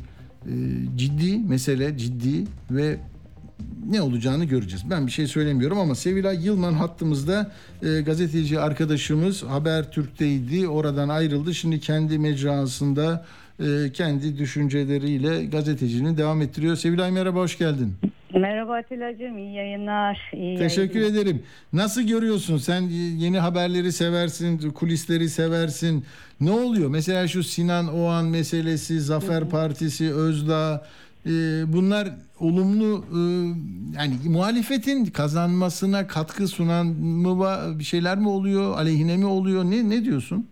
e, ciddi mesele ciddi ve ne olacağını göreceğiz. Ben bir şey söylemiyorum ama Sevilay Yılman hattımızda e, gazeteci arkadaşımız Habertürk'teydi. Oradan ayrıldı. Şimdi kendi mecrasında e, kendi düşünceleriyle gazeteciliğini devam ettiriyor. Sevilay merhaba hoş geldin. Merhaba Atilla'cığım, iyi yayınlar. Iyi Teşekkür yayınlar. ederim. Nasıl görüyorsun? Sen yeni haberleri seversin, kulisleri seversin. Ne oluyor? Mesela şu Sinan Oğan meselesi, Zafer Partisi, Özdağ e, bunlar olumlu e, yani muhalefetin kazanmasına katkı sunan mı bir şeyler mi oluyor? Aleyhine mi oluyor? Ne ne diyorsun?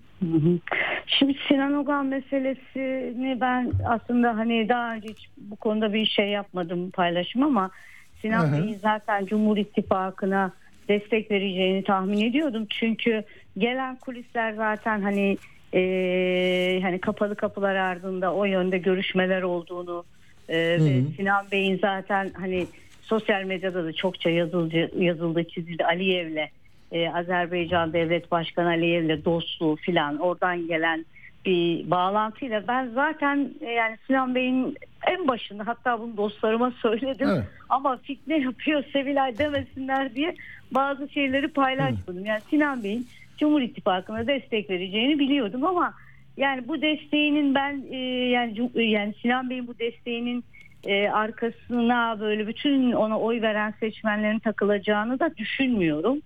Şimdi Sinan Ogan meselesini ben aslında hani daha önce hiç bu konuda bir şey yapmadım paylaşım ama Sinan. Bey'in zaten Cumhur İttifakı'na destek vereceğini tahmin ediyordum. Çünkü gelen kulisler zaten hani e, hani kapalı kapılar ardında o yönde görüşmeler olduğunu Ee, ve Sinan Bey'in zaten hani sosyal medyada da çokça yazıldı, yazıldı çizildi Aliyev'le e, Azerbaycan Devlet Başkanı Aliyev'le dostluğu filan oradan gelen bir bağlantıyla ben zaten e, yani Sinan Bey'in en başında hatta bunu dostlarıma söyledim Evet. ama fitne yapıyor Sevilay demesinler diye bazı şeyleri paylaşmadım. Yani Sinan Bey'in Cumhur İttifakı'na destek vereceğini biliyordum ama yani bu desteğinin ben e, yani Cum- yani Sinan Bey'in bu desteğinin e, arkasına böyle bütün ona oy veren seçmenlerin takılacağını da düşünmüyorum.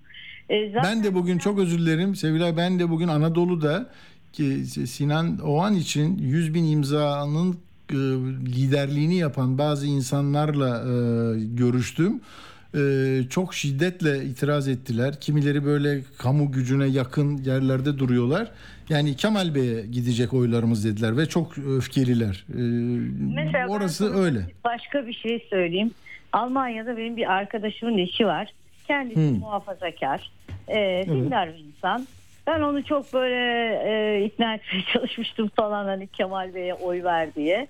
E, zaten Ben de bugün çok özür dilerim Sevilay ben de bugün Anadolu'da ki Sinan Oğan için 100 bin imzanın e, liderliğini yapan bazı insanlarla e, görüştüm. E, çok şiddetle itiraz ettiler. Kimileri böyle kamu gücüne yakın yerlerde duruyorlar. Yani Kemal Bey'e gidecek oylarımız dediler ve çok öfkeliler. E, Mesela orası öyle. Başka bir şey söyleyeyim. Almanya'da benim bir arkadaşımın eşi var. Kendisi muhafazakar. E, dindar bir insan. Ben onu çok böyle e, ikna etmeye çalışmıştım falan hani Kemal Bey'e oy ver diye.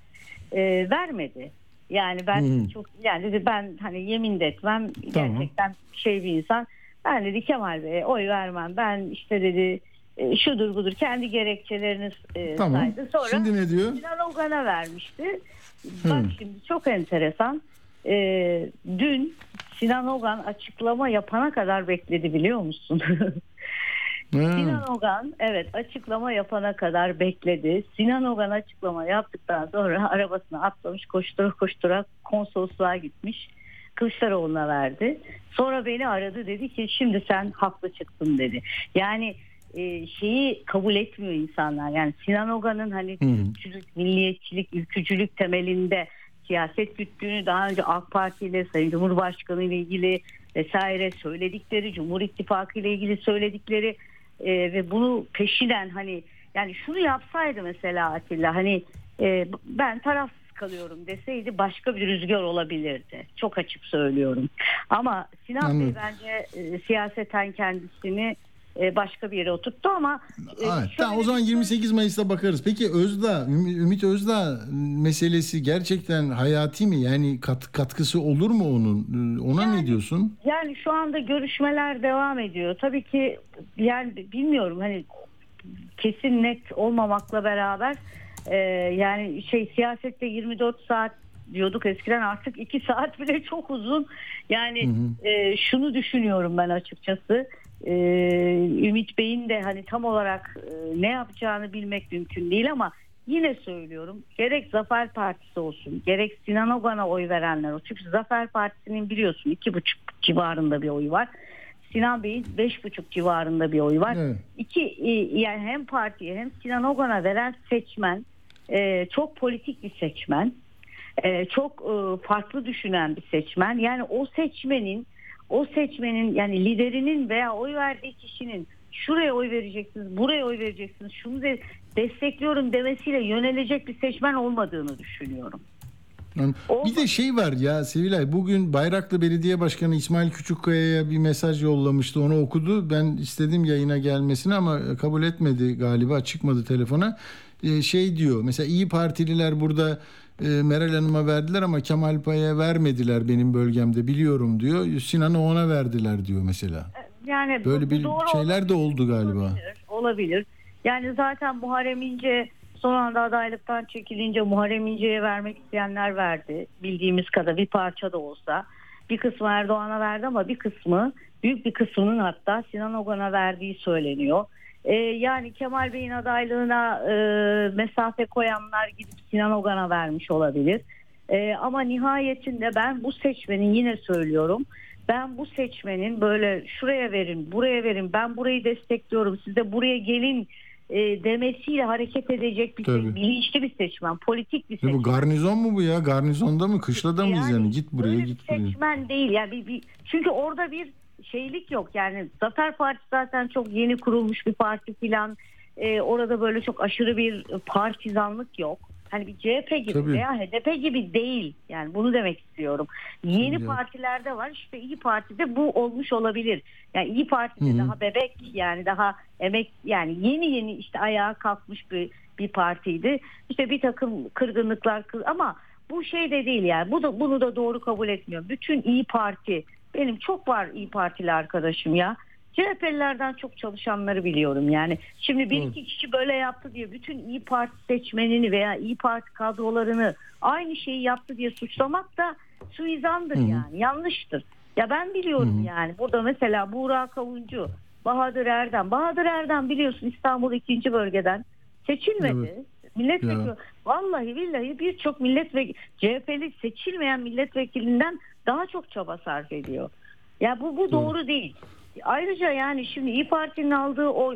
E, vermedi. Yani ben çok yani dedi ben hani yemin de etmem Tamam. gerçekten şey bir insan. Ben dedi Kemal Bey'e oy vermem. Ben işte dedi e, şudur budur kendi gerekçelerini e, Tamam. saydı. Sonra Şimdi ne diyor? Sinan Ogan'a vermişti. Bak şimdi çok enteresan. Ee, dün Sinan Ogan açıklama yapana kadar bekledi biliyor musun? [LAUGHS] Sinan Ogan evet açıklama yapana kadar bekledi. Sinan Ogan açıklama yaptıktan sonra [LAUGHS] arabasına atlamış koştura koştura konsolosluğa gitmiş. Kılıçdaroğlu'na verdi. Sonra beni aradı dedi ki şimdi sen haklı çıktın dedi. Yani e, şeyi kabul etmiyor insanlar. Yani Sinan Ogan'ın hani Türkçülük, milliyetçilik, ülkücülük temelinde siyaset güttüğünü daha önce AK Parti ile Sayın Cumhurbaşkanı ile ilgili vesaire söyledikleri, Cumhur İttifakı ile ilgili söyledikleri e, ve bunu peşinen hani yani şunu yapsaydı mesela Atilla hani e, ben tarafsız kalıyorum deseydi başka bir rüzgar olabilirdi. Çok açık söylüyorum. Ama Sinan Bey bence e, siyaseten kendisini başka bir yere oturttu ama e, Evet, tamam, o zaman şey- 28 Mayıs'ta bakarız. Peki Özdağ, Üm- Ümit Özdağ meselesi gerçekten hayati mi? Yani kat, katkısı olur mu onun? Ee, Ona ne Yani- diyorsun? Yani şu anda görüşmeler devam ediyor. Tabii ki yani bilmiyorum hani kesin net olmamakla beraber e, yani şey siyasette 24 saat diyorduk eskiden artık 2 saat bile çok uzun. Yani e, şunu düşünüyorum ben açıkçası. E, Ümit Bey'in de hani tam olarak e, ne yapacağını bilmek mümkün değil ama yine söylüyorum gerek Zafer Partisi olsun gerek Sinan Ogan'a oy verenler olsun. Çünkü Zafer Partisi'nin biliyorsun iki buçuk civarında bir oyu var. Sinan Bey'in beş buçuk civarında bir oyu var. Evet. İki e, yani hem partiye hem Sinan Ogan'a veren seçmen e, çok politik bir seçmen. E, çok e, farklı düşünen bir seçmen. Yani o seçmenin o seçmenin yani liderinin veya oy verdiği kişinin şuraya oy vereceksiniz, buraya oy vereceksiniz, şunu de destekliyorum demesiyle yönelecek bir seçmen olmadığını düşünüyorum. Bir de şey var ya Sevilay bugün Bayraklı Belediye Başkanı İsmail Küçükkaya'ya bir mesaj yollamıştı. Onu okudu. Ben istedim yayına gelmesini ama kabul etmedi galiba. Çıkmadı telefona. Ee, şey diyor mesela İyi Partililer burada e, Meral Hanım'a verdiler ama Kemal Pay'a vermediler benim bölgemde biliyorum diyor. Sinan'ı ona verdiler diyor mesela. Yani bu- Böyle bir doğru şeyler de oldu galiba. Olabilir, olabilir. Yani zaten Muharrem İnce son anda adaylıktan çekilince Muharrem İnce'ye vermek isteyenler verdi. Bildiğimiz kadar bir parça da olsa. Bir kısmı Erdoğan'a verdi ama bir kısmı büyük bir kısmının hatta Sinan Ogan'a verdiği söyleniyor. Ee, yani Kemal Bey'in adaylığına e, mesafe koyanlar gidip Sinan Ogan'a vermiş olabilir. Ee, ama nihayetinde ben bu seçmenin yine söylüyorum ben bu seçmenin böyle şuraya verin buraya verin ben burayı destekliyorum siz de buraya gelin e, demesiyle hareket edecek bir Tabii. bilinçli bir seçmen politik bir Ya seçmen. bu garnizon mu bu ya? Garnizonda mı? Kışlada mıyız yani? Git buraya git buraya. seçmen değil yani bir, bir- çünkü orada bir şeylik yok yani Zafer Partisi zaten çok yeni kurulmuş bir parti filan Ee, orada böyle çok aşırı bir partizanlık yok. Hani bir CHP gibi Tabii. veya HDP gibi değil. Yani bunu demek istiyorum. Yeni Tabii. partilerde var. İşte İyi Parti'de bu olmuş olabilir. Yani İyi Parti'de daha bebek yani daha emek yani yeni yeni işte ayağa kalkmış bir bir partiydi. İşte bir takım kırgınlıklar kır- ama bu şey de değil yani. Bu da bunu da doğru kabul etmiyorum. Bütün İyi Parti benim çok var İyi Partili arkadaşım ya. CHP'lilerden çok çalışanları biliyorum yani. Şimdi bir iki kişi böyle yaptı diye bütün İyi Parti seçmenini veya İyi Parti kadrolarını aynı şeyi yaptı diye suçlamak da suizandır yani. Yanlıştır. Ya ben biliyorum yani. Burada mesela Buğra Kavuncu, Bahadır Erdem. Bahadır Erdem biliyorsun İstanbul 2. bölgeden seçilmedi. Milletvekili. Ya. Vallahi billahi birçok milletvekili CHP'li seçilmeyen milletvekilinden daha çok çaba sarf ediyor. Ya bu bu doğru değil. Ayrıca yani şimdi İyi Parti'nin aldığı o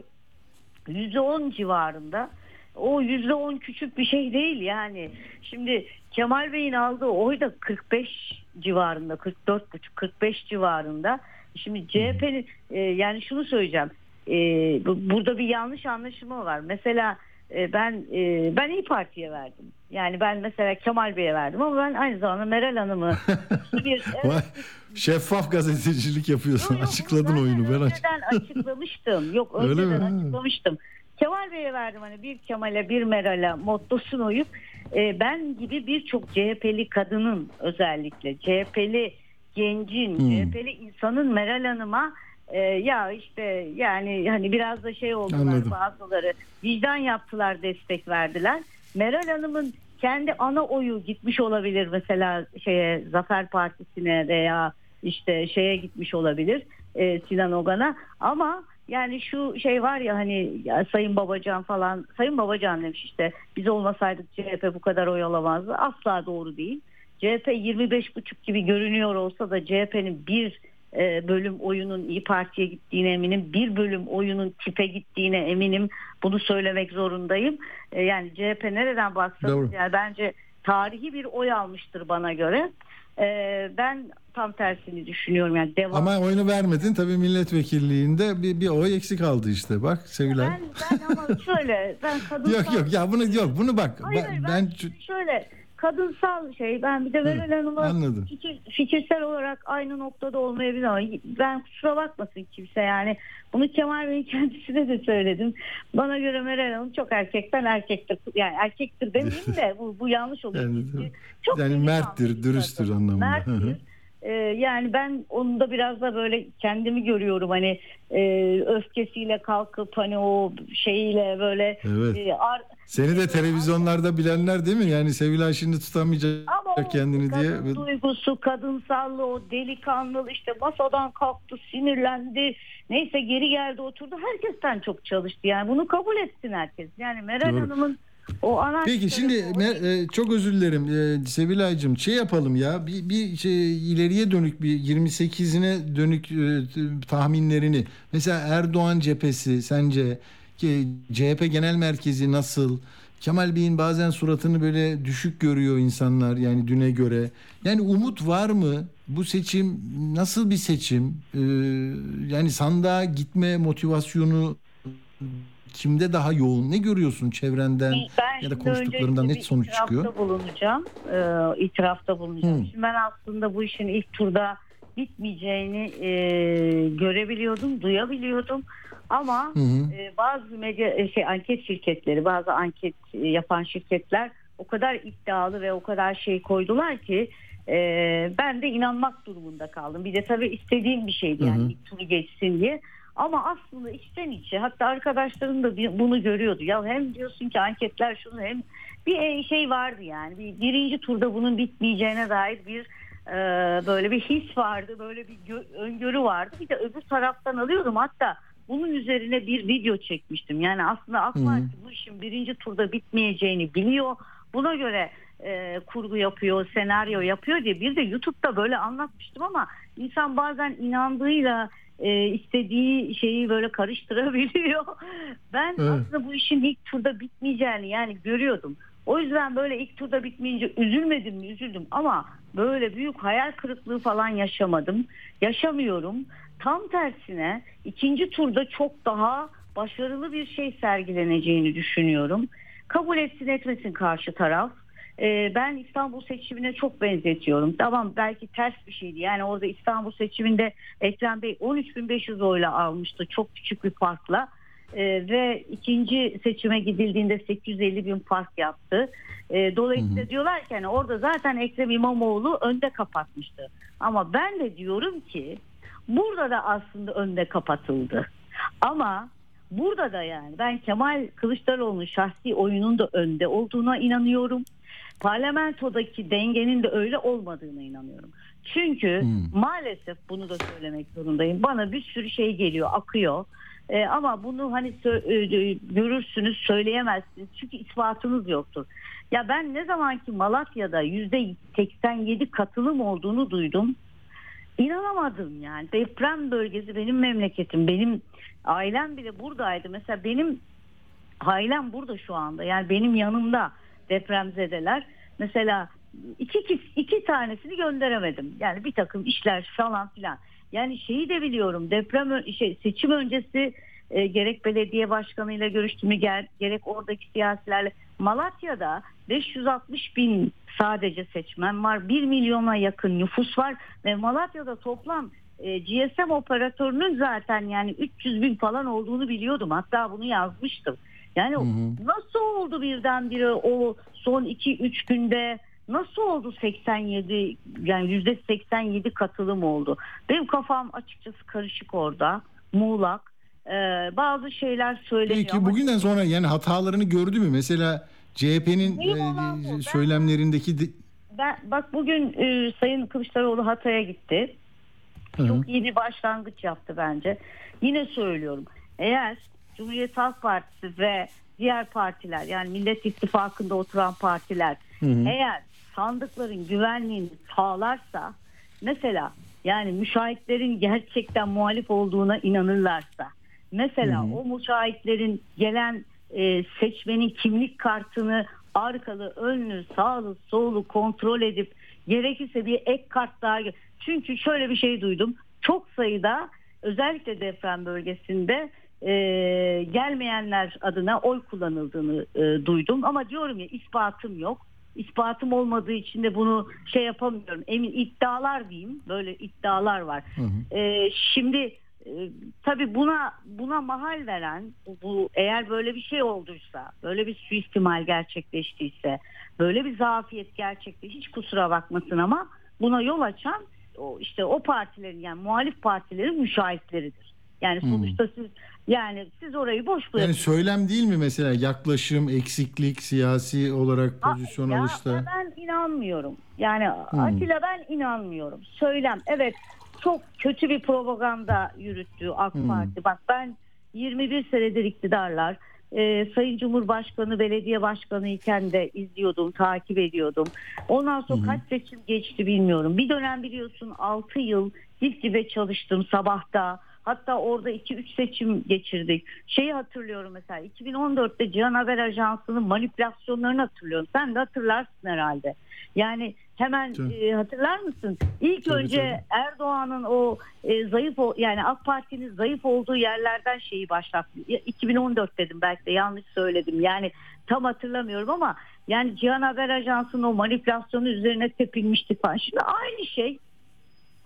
%10 civarında o %10 küçük bir şey değil yani. Şimdi Kemal Bey'in aldığı oy da 45 civarında 44,5 45 civarında. Şimdi CHP'nin e, yani şunu söyleyeceğim. E, bu- burada bir yanlış anlaşılma var. Mesela e, ben e, ben İyi Parti'ye verdim. Yani ben mesela Kemal Bey'e verdim ama ben aynı zamanda Meral Hanım'ı [LAUGHS] bir evet, şeffaf gazetecilik yapıyorsun. Yok, yok, Açıkladın bunu oyunu. Ben önceden açıklamıştım. Yok Öyle önceden mi? açıklamıştım. Kemal Bey'e verdim hani bir Kemal'e bir Meral'e mottosunu uyup e, ben gibi birçok CHP'li kadının özellikle CHP'li gencin, Hmm. CHP'li insanın Meral Hanım'a e, ya işte yani hani biraz da şey oldular Anladım. bazıları vicdan yaptılar destek verdiler. Meral Hanım'ın kendi ana oyu gitmiş olabilir mesela şeye Zafer Partisi'ne veya işte şeye gitmiş olabilir e, Sinan Ogan'a ama yani şu şey var ya hani ya Sayın Babacan falan Sayın Babacan demiş işte biz olmasaydık CHP bu kadar oy alamazdı asla doğru değil. CHP 25,5 gibi görünüyor olsa da CHP'nin bir e, bölüm oyunun İyi Parti'ye gittiğine eminim. Bir bölüm oyunun tipe gittiğine eminim. Bunu söylemek zorundayım. E, yani CHP nereden baksanız yani bence tarihi bir oy almıştır bana göre. E, ben tam tersini düşünüyorum. Yani devam. Ama oyunu vermedin. Tabii milletvekilliğinde bir, bir oy eksik kaldı işte. Bak Sevilay. ben, ben ama şöyle ben kadınsal [LAUGHS] Yok yok ya bunu yok bunu bak. Hayır, ben, ben şöyle kadınsal şey ben bir de Hanım'a anladım. fikir, fikirsel olarak aynı noktada olmayabilir ama ben kusura bakmasın kimse yani bunu Kemal Bey'in kendisine de söyledim. Bana göre Meral Hanım çok erkekten erkektir. Yani erkektir demeyeyim de bu, bu yanlış olur. Yani- çok yani merttir, dürüsttür kadın. anlamında. Merttir. Ee, yani ben onu da biraz da böyle kendimi görüyorum hani e, öfkesiyle kalkıp hani o şeyiyle böyle Evet. e, ar- Seni de televizyonlarda bilenler değil mi? Yani Sevilay şimdi tutamayacak Ama o kendini diye. kadın duygusu, kadınsallığı, o delikanlı işte masadan kalktı, sinirlendi. Neyse geri geldi oturdu. Herkesten çok çalıştı. Yani bunu kabul etsin herkes. Yani Meral Doğru. Hanım'ın o ana Peki şimdi me- e, çok özür dilerim e, Sevilay'cığım şey yapalım ya bir, bir şey ileriye dönük bir 28'ine dönük e, tahminlerini mesela Erdoğan cephesi sence CHP genel merkezi nasıl Kemal Bey'in bazen suratını böyle düşük görüyor insanlar yani düne göre yani umut var mı bu seçim nasıl bir seçim Ee, yani sandığa gitme motivasyonu kimde daha yoğun ne görüyorsun çevrenden ben ya da konuştuklarından net sonuç itirafta çıkıyor. bulunacağım. Ee, itirafta bulunacağım. Hı. Şimdi ben aslında bu işin ilk turda bitmeyeceğini e, görebiliyordum, duyabiliyordum. Ama Hı hı. e, bazı medya e, şey anket şirketleri, bazı anket e, yapan şirketler o kadar iddialı ve o kadar şey koydular ki e, ben de inanmak durumunda kaldım. Bir de tabii istediğim bir şeydi yani Hı hı. ilk turu geçsin diye. Ama aslında içten içe hatta arkadaşlarım da bunu görüyordu. Ya hem diyorsun ki anketler şunu hem bir e, şey vardı yani bir, birinci turda bunun bitmeyeceğine dair bir e, böyle bir his vardı böyle bir gö- öngörü vardı bir de öbür taraftan alıyordum hatta bunun üzerine bir video çekmiştim yani aslında AK. Parti bu işin birinci turda bitmeyeceğini biliyor buna göre e, kurgu yapıyor senaryo yapıyor diye bir de YouTube'da böyle anlatmıştım ama insan bazen inandığıyla e, istediği şeyi böyle karıştırabiliyor. [LAUGHS] Ben Evet. aslında bu işin ilk turda bitmeyeceğini yani görüyordum. O yüzden böyle ilk turda bitmeyince üzülmedim mi üzüldüm ama böyle büyük hayal kırıklığı falan yaşamadım. Yaşamıyorum. Tam tersine ikinci turda çok daha başarılı bir şey sergileneceğini düşünüyorum. Kabul etsin etmesin karşı taraf. Ee, ben İstanbul seçimine çok benzetiyorum. Tamam belki ters bir şeydi. Yani orada İstanbul seçiminde Ekrem Bey 13.500 oyla almıştı. Çok küçük bir farkla. E, ve ikinci seçime gidildiğinde 850 bin fark yaptı. E, dolayısıyla diyorlar ki hani orada zaten Ekrem İmamoğlu önde kapatmıştı. Ama ben de diyorum ki burada da aslında önde kapatıldı. Ama burada da yani ben Kemal Kılıçdaroğlu'nun şahsi oyunun da önde olduğuna inanıyorum. Parlamentodaki dengenin de öyle olmadığına inanıyorum. Çünkü maalesef bunu da söylemek zorundayım. Bana bir sürü şey geliyor, akıyor. Ee, ama bunu hani sö- e, görürsünüz, söyleyemezsiniz. Çünkü ispatınız yoktur. Ya ben ne zaman ki Malatya'da yüzde 87 katılım olduğunu duydum. İnanamadım yani. Deprem bölgesi benim memleketim. Benim ailem bile buradaydı. Mesela benim ailem burada şu anda. Yani benim yanımda depremzedeler. Mesela iki, iki tanesini gönderemedim. Yani bir takım işler falan filan. Yani şeyi de biliyorum deprem şey, seçim öncesi e, gerek belediye başkanıyla görüştüğümü ger- gerek oradaki siyasilerle Malatya'da 560 bin sadece seçmen var. 1 milyona yakın nüfus var ve Malatya'da toplam e, GSM operatörünün zaten yani 300 bin falan olduğunu biliyordum. Hatta bunu yazmıştım. Yani nasıl oldu birdenbire o son 2-3 günde nasıl oldu 87 yani yüzde 87 katılım oldu. Benim kafam açıkçası karışık orada. Muğlak. Ee, bazı şeyler söyleniyor. Peki ama- bugünden sonra yani hatalarını gördü mü? Mesela CHP'nin. Ben- söylemlerindeki de- Ben bak bugün e, Sayın Kılıçdaroğlu Hatay'a gitti. Hı hı. Çok iyi bir başlangıç yaptı bence. Yine söylüyorum. Eğer Cumhuriyet Halk Partisi ve diğer partiler yani Millet İttifakı'nda oturan partiler eğer sandıkların güvenliğini sağlarsa mesela yani müşahitlerin gerçekten muhalif olduğuna inanırlarsa mesela o müşahitlerin gelen e, seçmenin kimlik kartını arkalı, önlü, sağlı, solu kontrol edip gerekirse bir ek kart daha çünkü şöyle bir şey duydum. Çok sayıda özellikle deprem bölgesinde e, gelmeyenler adına oy kullanıldığını e, duydum ama diyorum ya ispatım yok. İspatım olmadığı için de bunu şey yapamıyorum. Emin iddialar diyeyim. Böyle iddialar var. E, şimdi e, tabii buna buna mahal veren bu eğer böyle bir şey olduysa, böyle bir suistimal gerçekleştiyse, böyle bir zafiyet gerçekleşti hiç kusura bakmasın ama buna yol açan o işte o partilerin yani muhalif partilerin müşahitleridir. Yani sonuçta siz yani siz orayı boş bırakın. yani söylem değil mi mesela yaklaşım, eksiklik, siyasi olarak pozisyon ya alışta? Ben inanmıyorum. Yani Atilla ben inanmıyorum. Söylem evet çok kötü bir propaganda yürüttü AK Parti. Bak ben 21 senedir iktidarlar. Ee, Sayın Cumhurbaşkanı, belediye başkanı iken de izliyordum, takip ediyordum. Ondan sonra kaç seçim geçti bilmiyorum. Bir dönem biliyorsun 6 yıl dip dibe çalıştım sabahta. Hatta orada 2-3 seçim geçirdik. Şeyi hatırlıyorum mesela 2014'te Cihan Haber Ajansı'nın manipülasyonlarını hatırlıyorum. Sen de hatırlarsın herhalde. Yani hemen Tabii. e, hatırlar mısın? İlk Tabii, önce Erdoğan'ın o e, zayıf o yani AK Parti'nin zayıf olduğu yerlerden şeyi başlattı. Ya, 2014 dedim belki de yanlış söyledim. Yani tam hatırlamıyorum ama yani Cihan Haber Ajansı'nın o manipülasyonu üzerine tepilmişti falan. Şimdi aynı şey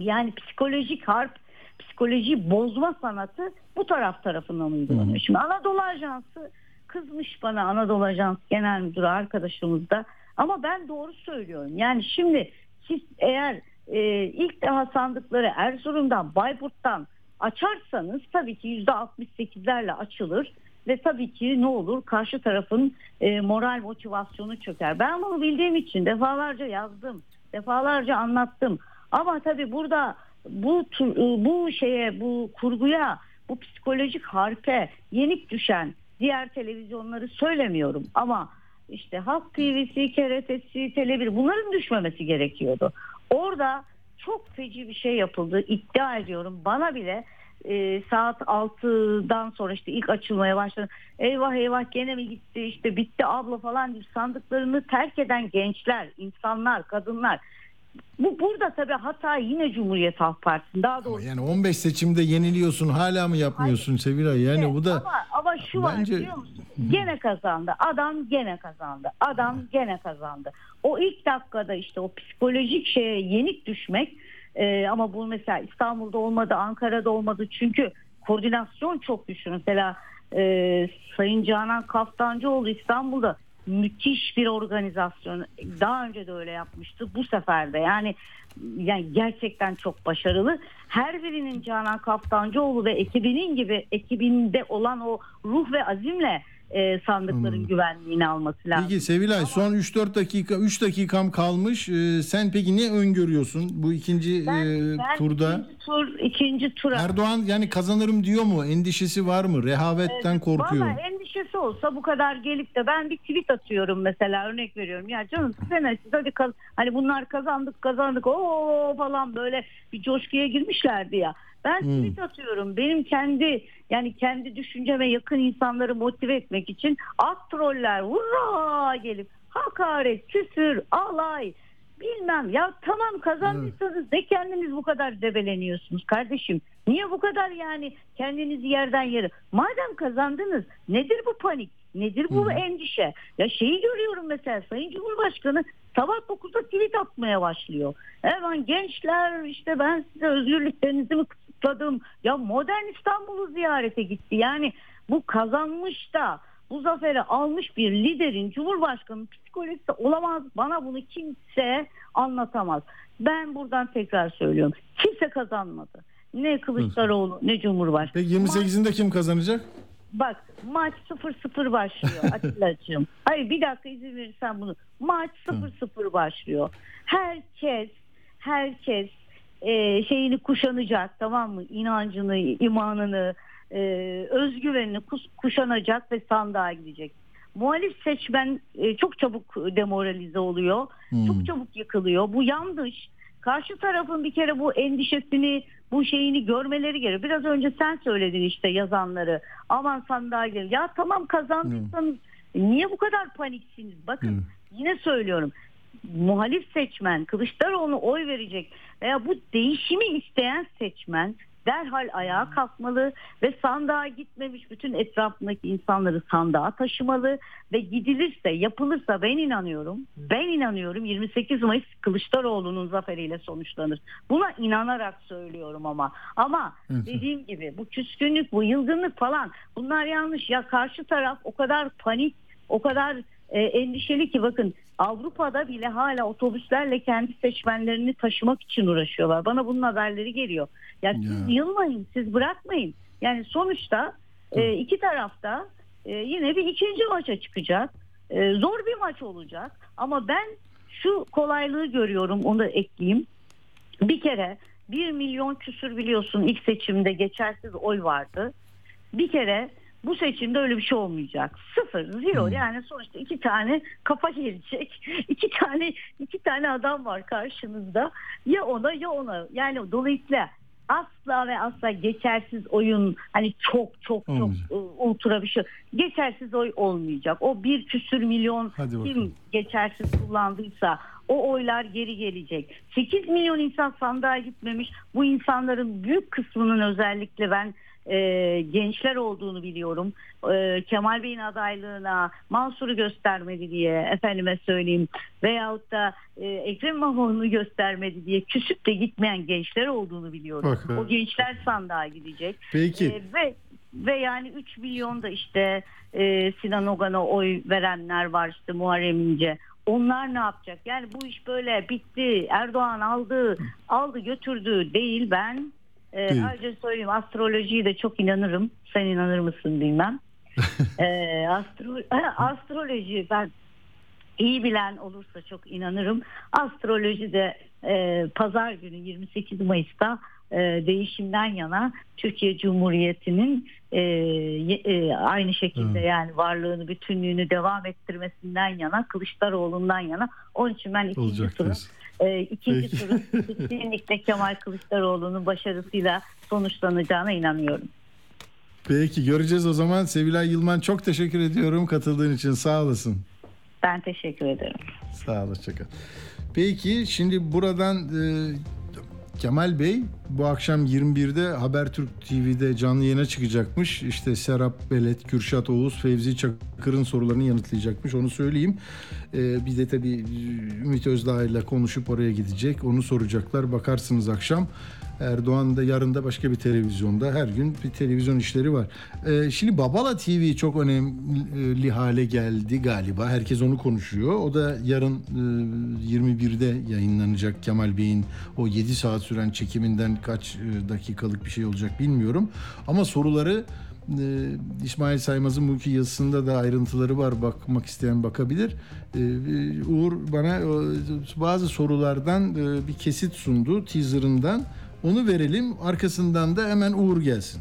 yani psikolojik harp, psikolojiyi bozma sanatı bu taraf tarafından uygulanıyor. Şimdi Anadolu Ajansı kızmış bana Anadolu Ajansı Genel Müdürü arkadaşımız da ama ben doğru söylüyorum. Yani şimdi siz eğer e, ilk daha sandıkları Erzurum'dan, Bayburt'tan açarsanız tabii ki %68'lerle açılır ve tabii ki ne olur karşı tarafın e, moral motivasyonu çöker. Ben bunu bildiğim için defalarca yazdım, defalarca anlattım. Ama tabii burada bu tur- bu şeye, bu kurguya, bu psikolojik harpe yenik düşen diğer televizyonları söylemiyorum ama işte Halk TV'si, KRT'si, Tele1 bunların düşmemesi gerekiyordu. Orada çok feci bir şey yapıldı. İddia ediyorum bana bile e, saat 6'dan sonra işte ilk açılmaya başladı. Eyvah eyvah gene mi gitti işte bitti abla falan diye sandıklarını terk eden gençler, insanlar, kadınlar. Bu burada tabii hata yine Cumhuriyet Halk Partisi'nin. Daha doğrusu Yani 15 seçimde yeniliyorsun hala mı yapmıyorsun Sevilay? Yani Evet, bu da ama, ama şu var bence- biliyor musun? Gene kazandı. Adam gene kazandı. Adam gene kazandı. O ilk dakikada işte o psikolojik şeye yenik düşmek e, ama bu mesela İstanbul'da olmadı, Ankara'da olmadı. Çünkü koordinasyon çok güçlü. Mesela e, Sayın Canan Kaftancıoğlu İstanbul'da müthiş bir organizasyon. Daha önce de öyle yapmıştı. Bu sefer de yani yani gerçekten çok başarılı. Her birinin Canan Kaftancıoğlu ve ekibinin gibi ekibinde olan o ruh ve azimle e, sandıkların Hmm. güvenliğini alması lazım. Peki Sevilay son 3-4 dakika 3 dakikam kalmış. Ee, sen peki ne öngörüyorsun bu ikinci Ben, e, ben turda? ikinci tur ikinci tura Erdoğan yani kazanırım diyor mu? Endişesi var mı? Rehavetten korkuyor. Valla endişesi olsa bu kadar gelip de ben bir tweet atıyorum mesela örnek veriyorum. Ya canım ne siz hadi kaz- hani bunlar kazandık kazandık o falan böyle bir coşkuya girmişlerdi ya. Ben tweet atıyorum. Benim kendi yani kendi düşünceme yakın insanları motive etmek için at troller hurra gelip hakaret, küfür, alay bilmem ya tamam kazandıysanız ne kendiniz bu kadar debeleniyorsunuz kardeşim. Niye bu kadar yani kendinizi yerden yere. Madem kazandınız nedir bu panik? Nedir bu endişe? Ya şeyi görüyorum mesela Sayın Cumhurbaşkanı sabah 9'da tweet atmaya başlıyor. Hemen gençler işte ben size özgürlüklerinizi mi kısıtladım? Ya modern İstanbul'u ziyarete gitti. Yani bu kazanmış da bu zaferi almış bir liderin Cumhurbaşkanı psikolojisi olamaz. Bana bunu kimse anlatamaz. Ben buradan tekrar söylüyorum. Kimse kazanmadı. Ne Kılıçdaroğlu ne Cumhurbaşkanı. Peki 28'inde kim kazanacak? Bak maç 0-0 başlıyor [LAUGHS] Atilla'cığım. Hayır bir dakika izin verirsen bunu. Maç 0-0 başlıyor. Herkes herkes e, şeyini kuşanacak tamam mı? İnancını, imanını, e, özgüvenini kus- kuşanacak ve sandığa gidecek. Muhalif seçmen e, çok çabuk demoralize oluyor. Çok çabuk yıkılıyor. Bu yanlış. Karşı tarafın bir kere bu endişesini, bu şeyini görmeleri gerekiyor. Biraz önce sen söyledin işte yazanları. Aman gidelim. Ya tamam kazandıysanız niye bu kadar paniksiniz? Bakın yine söylüyorum. Muhalif seçmen Kılıçdaroğlu'na oy verecek veya bu değişimi isteyen seçmen derhal ayağa kalkmalı ve sandığa gitmemiş bütün etrafındaki insanları sandığa taşımalı ve gidilirse yapılırsa ben inanıyorum ben inanıyorum 28 Mayıs Kılıçdaroğlu'nun zaferiyle sonuçlanır. Buna inanarak söylüyorum ama. Ama dediğim gibi bu küskünlük bu yılgınlık falan bunlar yanlış. Ya karşı taraf o kadar panik o kadar e, endişeli ki bakın Avrupa'da bile hala otobüslerle kendi seçmenlerini taşımak için uğraşıyorlar. Bana bunun haberleri geliyor. Ya siz yılmayın, siz bırakmayın. Yani sonuçta e, iki tarafta e, yine bir ikinci maça çıkacak. E, zor bir maç olacak. Ama ben şu kolaylığı görüyorum, onu da ekleyeyim. Bir kere 1 milyon küsür biliyorsun ilk seçimde geçersiz oy vardı. Bir kere bu seçimde öyle bir şey olmayacak. Sıfır, zero. Yani sonuçta iki tane kafa gelecek. [LAUGHS] iki tane iki tane adam var karşınızda. Ya ona ya ona. Yani dolayısıyla asla ve asla geçersiz oyun hani çok çok çok e, ultra bir şey. Geçersiz oy olmayacak. O bir küsür milyon kim geçersiz kullandıysa o oylar geri gelecek. 8 milyon insan sandığa gitmemiş. Bu insanların büyük kısmının özellikle ben e, gençler olduğunu biliyorum. E, Kemal Bey'in adaylığına Mansur'u göstermedi diye efendime söyleyeyim veyahut da e, Ekrem İmamoğlu'nu göstermedi diye küsüp de gitmeyen gençler olduğunu biliyorum. Bak, evet. o gençler sandığa gidecek. Peki. E, ve ve yani 3 milyon da işte e, Sinan Ogan'a oy verenler var işte Muharrem İnce. Onlar ne yapacak? Yani bu iş böyle bitti. Erdoğan aldı, aldı götürdü değil ben. E, Değil. ayrıca söyleyeyim astrolojiyi de çok inanırım. Sen inanır mısın bilmem. [LAUGHS] e, astro, [LAUGHS] astroloji ben iyi bilen olursa çok inanırım. Astroloji de e, pazar günü 28 Mayıs'ta e, değişimden yana Türkiye Cumhuriyeti'nin e, e, aynı şekilde yani varlığını bütünlüğünü devam ettirmesinden yana Kılıçdaroğlu'ndan yana onun için ben ikinci Olacak turun. E, ikinci Peki. turun [LAUGHS] kesinlikle Kemal Kılıçdaroğlu'nun başarısıyla sonuçlanacağına inanıyorum. Peki göreceğiz o zaman. Sevilay Yılman çok teşekkür ediyorum katıldığın için. Sağ olasın. Ben teşekkür ederim. Sağ ol, hoşça kal. Peki şimdi buradan e, Kemal Bey bu akşam 21'de Habertürk TV'de canlı yayına çıkacakmış. İşte Serap Belet, Kürşat Oğuz, Fevzi Çakır'ın sorularını yanıtlayacakmış. Onu söyleyeyim. E, bir de tabii Ümit Özdağ ile konuşup oraya gidecek. Onu soracaklar. Bakarsınız akşam. Erdoğan da yarın da başka bir televizyonda her gün bir televizyon işleri var. Ee, şimdi Babala TV çok önemli hale geldi galiba. Herkes onu konuşuyor. O da yarın e, 21'de yayınlanacak Kemal Bey'in o 7 saat süren çekiminden kaç e, dakikalık bir şey olacak bilmiyorum. Ama soruları e, İsmail Saymaz'ın bugünkü yazısında da ayrıntıları var. Bakmak isteyen bakabilir. E, Uğur bana e, bazı sorulardan e, bir kesit sundu teaserından. Onu verelim. Arkasından da hemen Uğur gelsin.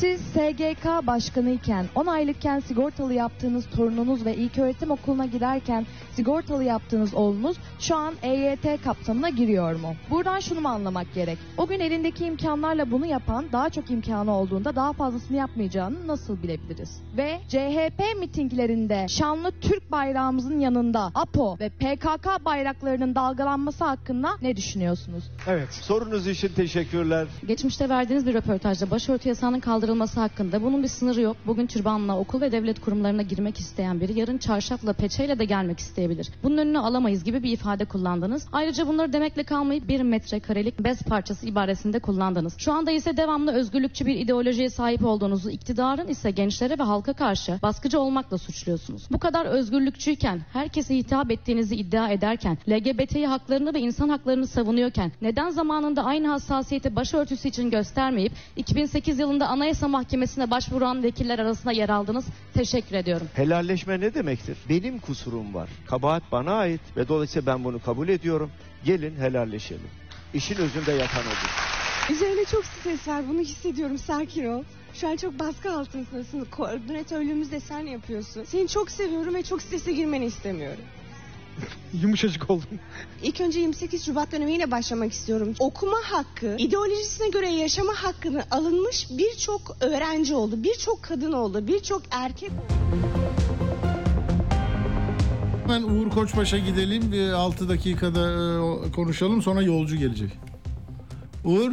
Siz SGK başkanıyken, 10 aylıkken sigortalı yaptığınız torununuz ve ilköğretim okuluna giderken sigortalı yaptığınız oğlunuz şu an EYT kapsamına giriyor mu? Buradan şunu mu anlamak gerek? O gün elindeki imkanlarla bunu yapan daha çok imkanı olduğunda daha fazlasını yapmayacağını nasıl bilebiliriz? Ve CHP mitinglerinde şanlı Türk bayrağımızın yanında APO ve PKK bayraklarının dalgalanması hakkında ne düşünüyorsunuz? Evet. Sorunuz için teşekkürler. Geçmişte verdiğiniz bir röportajda başörtü yasağının kaldırılması hakkında bunun bir sınırı yok. Bugün türbanla okul ve devlet kurumlarına girmek isteyen biri yarın çarşafla peçeyle de gelmek isteyebilir. Bunun önünü alamayız gibi bir ifade kullandınız. Ayrıca bunları demekle kalmayıp bir metrekarelik bez parçası ibaresinde kullandınız. Şu anda ise devamlı özgürlükçü bir ideolojiye sahip olduğunuzu, iktidarın ise gençlere ve halka karşı baskıcı olmakla suçluyorsunuz. Bu kadar özgürlükçüyken, herkese hitap ettiğinizi iddia ederken, LGBTİ haklarını ve insan haklarını savunuyorken neden zamanında aynı hassasiyeti başörtüsü için göstermeyip 2008 yılında Anayasa Mahkemesi'ne başvuran vekiller arasında yer aldınız? Teşekkür ediyorum. Helalleşme ne demektir? Benim kusurum var. Kabahat bana ait ve dolayısıyla ben bunu kabul ediyorum. Gelin helalleşelim. İşin özünde yatan odur. Üzerine çok stres var. Bunu hissediyorum. Sakin ol. Şu an çok baskı altındasın. Koordinatörlüğümüzde sen yapıyorsun. Seni çok seviyorum ve çok strese girmeni istemiyorum. [LAUGHS] Yumuşacık oldum. İlk önce 28 Şubat dönemiyle başlamak istiyorum. Okuma hakkı, ideolojisine göre yaşama hakkını alınmış birçok öğrenci oldu, birçok kadın oldu, birçok erkek oldu. Hemen Uğur Koçbaş'a gidelim. Bir 6 dakikada e, konuşalım. Sonra yolcu gelecek. Uğur.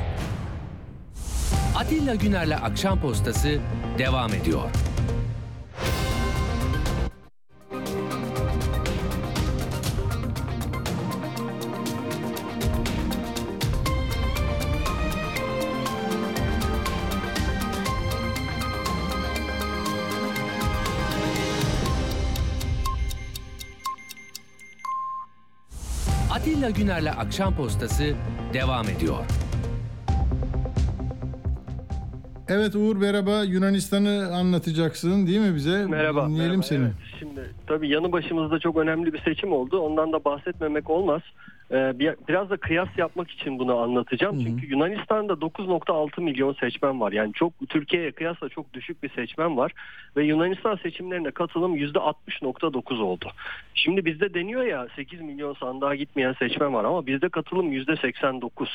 Atilla Güner'le Akşam Postası devam ediyor. Atilla Güner'le Akşam Postası devam ediyor. Evet Uğur merhaba. Yunanistan'ı anlatacaksın değil mi bize? Merhaba. Dinleyelim merhaba, seni. evet. Şimdi tabii yanı başımızda çok önemli bir seçim oldu. Ondan da bahsetmemek olmaz. Ee, bir- biraz da kıyas yapmak için bunu anlatacağım. Çünkü Yunanistan'da 9.6 milyon seçmen var. Yani çok Türkiye'ye kıyasla çok düşük bir seçmen var. Ve Yunanistan seçimlerine katılım %60.9 oldu. Şimdi bizde deniyor ya 8 milyon sandığa gitmeyen seçmen var ama bizde katılım %89.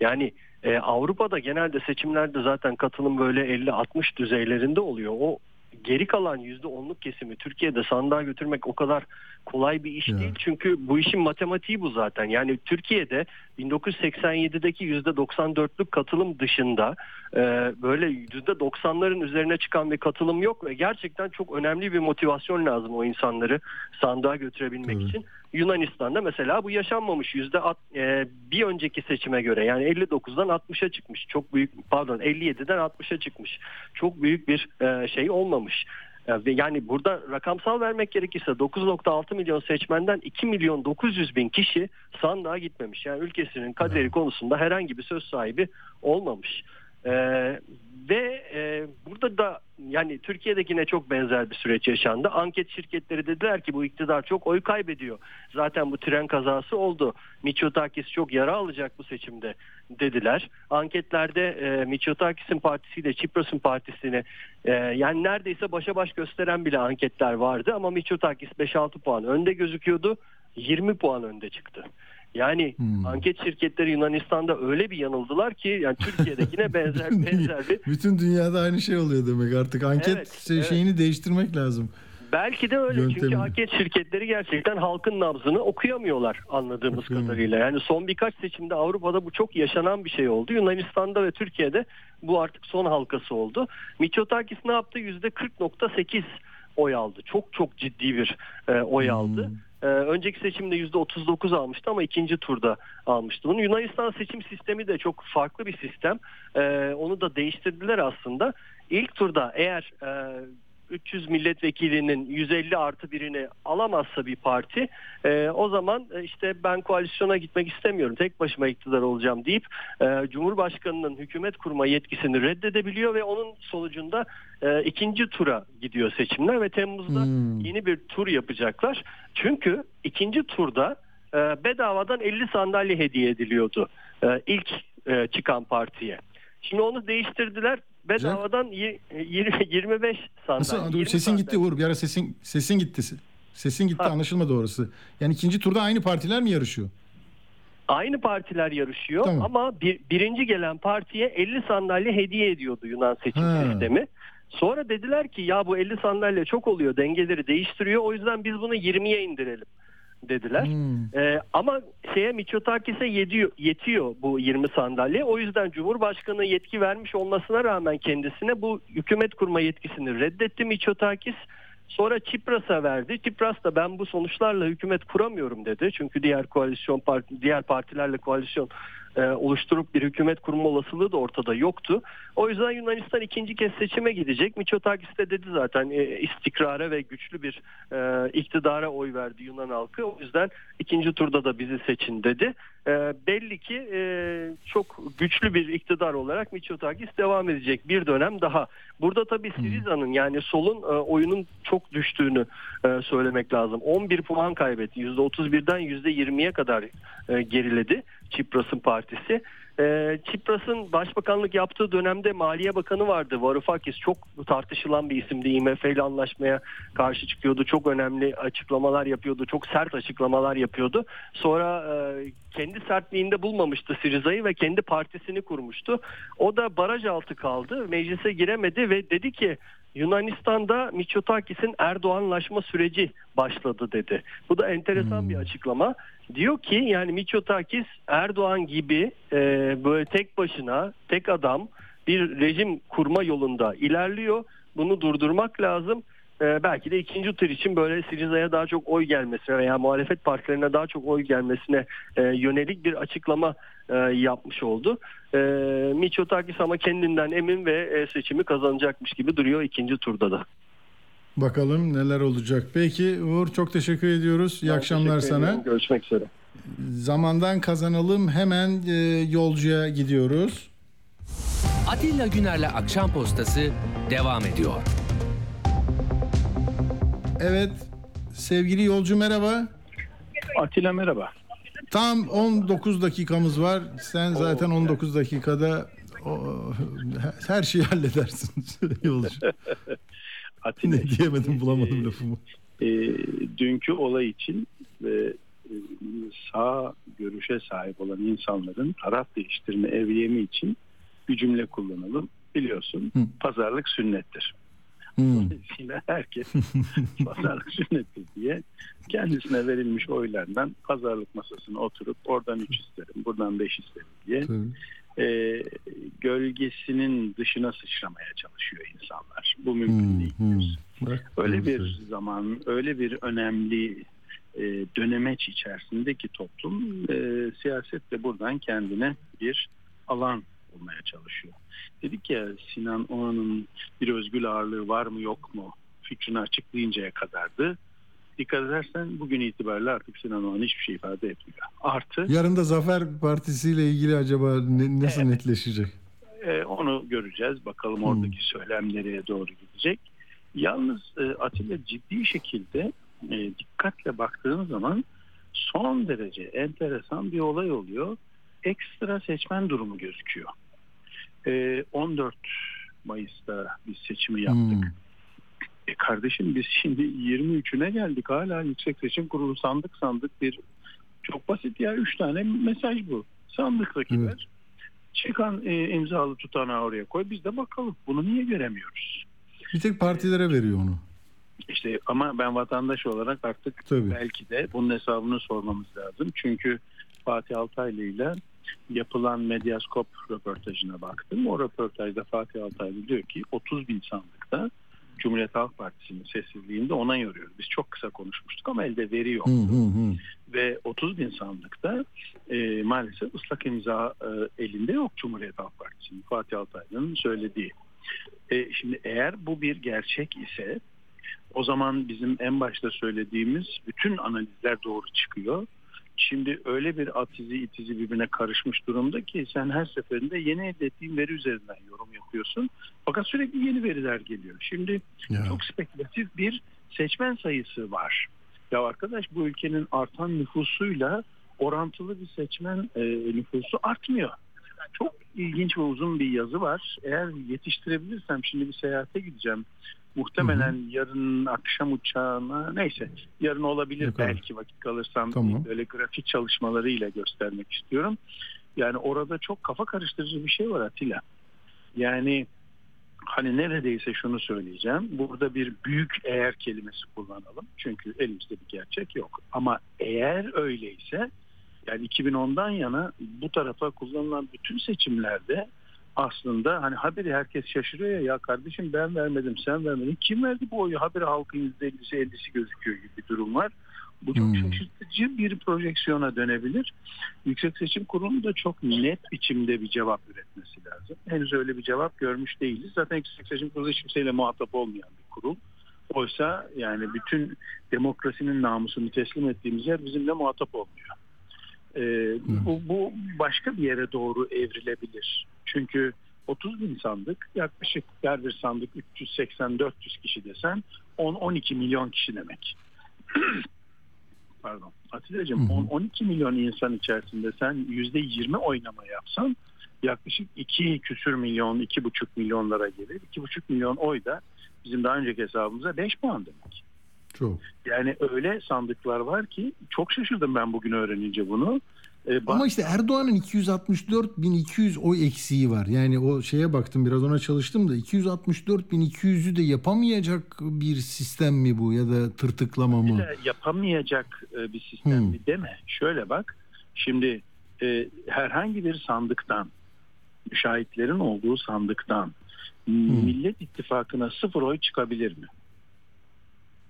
Yani e, Avrupa'da genelde seçimlerde zaten katılım böyle 50-60 düzeylerinde oluyor. O geri kalan %10'luk kesimi Türkiye'de sandığa götürmek o kadar kolay bir iş Ya. değil. Çünkü bu işin matematiği bu zaten. Yani Türkiye'de 1987'deki %94'lük katılım dışında e, böyle %90'ların üzerine çıkan bir katılım yok ve gerçekten çok önemli bir motivasyon lazım o insanları sandığa götürebilmek Tabii. için. Yunanistan'da mesela bu yaşanmamış yüzde e, bir önceki seçime göre yani 59'dan 60'a çıkmış çok büyük pardon 57'den 60'a çıkmış çok büyük bir e, şey olmamış yani burada rakamsal vermek gerekirse 9.6 milyon seçmenden 2 milyon 900 bin kişi sandığa gitmemiş yani ülkesinin kaderi konusunda herhangi bir söz sahibi olmamış. Ee, ve e, burada da yani Türkiye'dekine çok benzer bir süreç yaşandı. Anket şirketleri dediler ki bu iktidar çok oy kaybediyor. Zaten bu tren kazası oldu. Mitsotakis çok yara alacak bu seçimde dediler. Anketlerde e, Mitsotakis'in partisiyle Çipros'un partisini e, yani neredeyse başa baş gösteren bile anketler vardı. Ama Mitsotakis 5-6 puan önde gözüküyordu. 20 puan önde çıktı. Yani anket şirketleri Yunanistan'da öyle bir yanıldılar ki yani Türkiye'dekine [LAUGHS] benzer benzer bir Bütün dünyada aynı şey oluyor demek artık. Anket Evet, şey- evet. şeyini değiştirmek lazım. Belki de öyle çünkü Yöntemi. anket şirketleri gerçekten halkın nabzını okuyamıyorlar anladığımız kadarıyla. Yani son birkaç seçimde Avrupa'da bu çok yaşanan bir şey oldu. Yunanistan'da ve Türkiye'de bu artık son halkası oldu. Mitsotakis ne yaptı? %40.8 oy aldı. Çok çok ciddi bir e, oy aldı. E, önceki seçimde %39 almıştı ama ikinci turda almıştı. Bunu Yunanistan seçim sistemi de çok farklı bir sistem. E, onu da değiştirdiler aslında. İlk turda eğer e, 300 milletvekilinin 150 artı birini alamazsa bir parti e, o zaman e, işte ben koalisyona gitmek istemiyorum tek başıma iktidar olacağım deyip e, Cumhurbaşkanı'nın hükümet kurma yetkisini reddedebiliyor ve onun sonucunda e, ikinci tura gidiyor seçimler ve Temmuz'da yeni bir tur yapacaklar. Çünkü ikinci turda e, bedavadan 50 sandalye hediye ediliyordu e, ilk e, çıkan partiye. Şimdi onu değiştirdiler. Bedavadan y- yirmi- 25 sandalye. Nasıl? 20 sesin sandalye. gitti Uğur. Bir ara sesin sesin gitti. Sesin gitti anlaşılmadı orası. Yani ikinci turda aynı partiler mi yarışıyor? Aynı partiler yarışıyor Tamam. ama bir, birinci gelen partiye 50 sandalye hediye ediyordu Yunan seçim Ha. sistemi. Sonra dediler ki ya bu 50 sandalye çok oluyor dengeleri değiştiriyor o yüzden biz bunu 20'ye indirelim dediler. Ee, ama şeye Mitsotakis'e yediyor, yetiyor bu 20 sandalye. O yüzden Cumhurbaşkanı yetki vermiş olmasına rağmen kendisine bu hükümet kurma yetkisini reddetti Mitsotakis. Sonra Çipras'a verdi. Çipras da ben bu sonuçlarla hükümet kuramıyorum dedi. Çünkü diğer koalisyon parti, diğer partilerle koalisyon e, oluşturup bir hükümet kurma olasılığı da ortada yoktu. O yüzden Yunanistan ikinci kez seçime gidecek. Mitsotakis de dedi zaten e, istikrara ve güçlü bir e, iktidara oy verdi Yunan halkı. O yüzden ikinci turda da bizi seçin dedi. E, belli ki e, çok güçlü bir iktidar olarak Mitsotakis devam edecek bir dönem daha. Burada tabii Siriza'nın yani solun e, oyunun çok düştüğünü e, söylemek lazım. 11 puan kaybetti. %31'den %20'ye kadar e, geriledi Çipras'ın partisi. E, Çipras'ın başbakanlık yaptığı dönemde Maliye Bakanı vardı Varoufakis. Çok tartışılan bir isimdi. IMF ile anlaşmaya karşı çıkıyordu. Çok önemli açıklamalar yapıyordu. Çok sert açıklamalar yapıyordu. Sonra e, kendi sertliğinde bulmamıştı Siriza'yı ve kendi partisini kurmuştu. O da baraj altı kaldı. Meclise giremedi ve dedi ki Yunanistan'da Mitsotakis'in Erdoğanlaşma süreci başladı dedi. Bu da enteresan bir açıklama. Diyor ki yani Mitsotakis Erdoğan gibi e, böyle tek başına tek adam bir rejim kurma yolunda ilerliyor. Bunu durdurmak lazım. E, belki de ikinci tur için böyle Siriza'ya daha çok oy gelmesine veya muhalefet partilerine daha çok oy gelmesine e, yönelik bir açıklama e, yapmış oldu. E, Mitsotakis ama kendinden emin ve e, seçimi kazanacakmış gibi duruyor ikinci turda da. Bakalım neler olacak. Peki Uğur çok teşekkür ediyoruz. İyi Ben akşamlar sana. ediyorum. Görüşmek üzere. Zamandan kazanalım. Hemen e, yolcuya gidiyoruz. Atilla Güner'le Akşam Postası devam ediyor. Evet. Sevgili yolcu merhaba. Atilla merhaba. Tam 19 dakikamız var. Sen zaten 19 dakikada o, her şeyi halledersin [LAUGHS] yolcu. [LAUGHS] Atilla ne diyemedim bulamadım lafımı. e, dünkü olay için ve e, sağ görüşe sahip olan insanların taraf değiştirme evriyemi için bir cümle kullanalım. Biliyorsun pazarlık sünnettir. [LAUGHS] Dolayısıyla herkes [LAUGHS] pazarlık sünnettir diye kendisine verilmiş oylardan pazarlık masasına oturup oradan 3 isterim, buradan 5 isterim diye e, gölgesinin dışına sıçramaya çalışıyor insanlar. Bu mümkün değil. Öyle bir zaman, öyle bir önemli e, dönemeç içerisindeki toplum e, siyaset de buradan kendine bir alan bulmaya çalışıyor. Dedik ya Sinan Oğan'ın bir özgül ağırlığı var mı yok mu fikrini açıklayıncaya kadardı. Dikkat edersen bugün itibariyle artık Sinan Oğan hiçbir şey ifade etmiyor. Artı Yarın da Zafer Partisi ile ilgili acaba ne- nasıl netleşecek? e, onu göreceğiz. Bakalım oradaki söylem nereye doğru gidecek. Yalnız e, Atilla ciddi şekilde e, dikkatle baktığın zaman son derece enteresan bir olay oluyor. Ekstra seçmen durumu gözüküyor. E, 14 Mayıs'ta biz seçimi yaptık. E kardeşim biz şimdi 23'üne geldik hala Yüksek Seçim Kurulu sandık sandık bir çok basit ya 3 tane mesaj bu. Sandıktakiler çıkan e, imzalı tutanağı oraya koy biz de bakalım. Bunu niye göremiyoruz? Bir tek partilere veriyor onu. İşte ama ben vatandaş olarak artık Tabii. belki de bunun hesabını sormamız lazım. Çünkü Fatih Altaylı ile yapılan Medyaskop röportajına baktım. O röportajda Fatih Altaylı diyor ki 30 bin sandıkta Cumhuriyet Halk Partisi'nin sessizliğinde ona yoruyor. Biz çok kısa konuşmuştuk ama elde veri yok. Hı hı hı. Ve 30 bin sandıkta e, maalesef ıslak imza e, elinde yok Cumhuriyet Halk Partisi'nin. Fatih Altaylı'nın söylediği. E, şimdi eğer bu bir gerçek ise o zaman bizim en başta söylediğimiz bütün analizler doğru çıkıyor. Şimdi öyle bir atizi itizi birbirine karışmış durumda ki sen her seferinde yeni elde ettiğin veri üzerinden yorum yapıyorsun. Fakat sürekli yeni veriler geliyor. Şimdi Ya. çok spekülatif bir seçmen sayısı var. Ya arkadaş bu ülkenin artan nüfusuyla orantılı bir seçmen e, nüfusu artmıyor. Çok ilginç ve uzun bir yazı var. Eğer yetiştirebilirsem şimdi bir seyahate gideceğim. Muhtemelen yarın akşam uçağına neyse yarın olabilir Yok belki vakit kalırsam Tamam. böyle grafik çalışmalarıyla göstermek istiyorum. Yani orada çok kafa karıştırıcı bir şey var Atilla. Yani hani neredeyse şunu söyleyeceğim. Burada bir büyük eğer kelimesi kullanalım. Çünkü elimizde bir gerçek yok. Ama eğer öyleyse yani 2010'dan yana bu tarafa kullanılan bütün seçimlerde aslında hani haberi herkes şaşırıyor ya ya kardeşim ben vermedim sen vermedin. Kim verdi bu oyu? Haberi halkın %50'si 50'si gözüküyor gibi bir durum var. Bu çok şaşırtıcı bir projeksiyona dönebilir. Yüksek Seçim Kurulu da çok net biçimde bir cevap üretmesi lazım. Henüz öyle bir cevap görmüş değiliz. Zaten Yüksek Seçim Kurulu hiç kimseyle muhatap olmayan bir kurul. Oysa yani bütün demokrasinin namusunu teslim ettiğimiz yer bizimle muhatap olmuyor. Ee, bu, bu başka bir yere doğru evrilebilir. Çünkü 30 bin sandık yaklaşık her bir sandık 380-400 kişi desen 10-12 milyon kişi demek. [CLEARS THROAT] Pardon. Atilla'cığım 10-12 milyon insan içerisinde sen %20 oynama yapsan yaklaşık 2 küsür milyon, 2,5 milyonlara gelir. 2,5 milyon oy da bizim daha önceki hesabımıza 5 puan demek. Çok. Yani öyle sandıklar var ki çok şaşırdım ben bugün öğrenince bunu. Ee, Ama işte Erdoğan'ın 264.200 oy eksiği var. Yani o şeye baktım biraz ona çalıştım da 264.200'ü de yapamayacak bir sistem mi bu ya da tırtıklama mı? de yapamayacak e, bir sistem Hmm. mi deme. Şöyle bak şimdi e, herhangi bir sandıktan müşahitlerin olduğu sandıktan Millet İttifakı'na sıfır oy çıkabilir mi?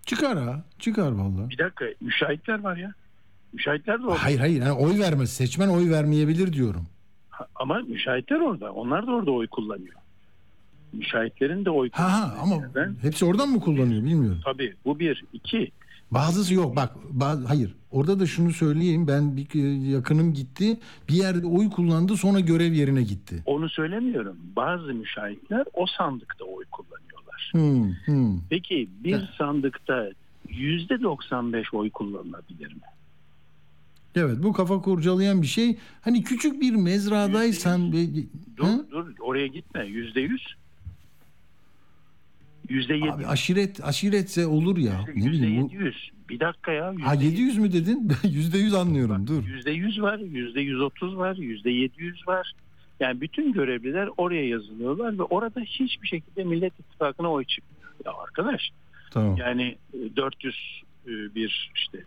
Çıkar ha. Çıkar vallahi. Bir dakika müşahitler var ya. Müşahitler de orada. Hayır hayır yani oy vermez. Seçmen oy vermeyebilir diyorum. Ha, Ama müşahitler orada. Onlar da orada oy kullanıyor. Müşahitlerin de oy Ha ha ama hepsi oradan mı kullanıyor bilmiyorum. Tabii bu bir. iki Bazısı yok bak bazı, hayır orada da şunu söyleyeyim ben bir e, yakınım gitti bir yerde oy kullandı sonra görev yerine gitti. Onu söylemiyorum. Bazı müşahitler o sandıkta oy kullanıyorlar. Hmm, hmm. Peki bir sandıkta yüzde 95 oy kullanılabilir mi? Evet bu kafa kurcalayan bir şey. Hani küçük bir mezradaysan ve Dur dur oraya gitme. Yüzde yüz. Yüzde yedi. Aşiret aşiretse olur ya. Ne Yüzde bileyim bu. yedi yüz. Bir dakika ya. Ha 700 mü dedin? [LAUGHS] Yüzde yüz anlıyorum dur. Yüzde yüz var. Yüzde yüz otuz var. Yüzde yedi yüz var. Yani bütün görevliler oraya yazılıyorlar ve orada hiçbir şekilde Millet İttifakı'na oy çıkmıyor. Ya arkadaş Tamam. yani e, 400 e, bir işte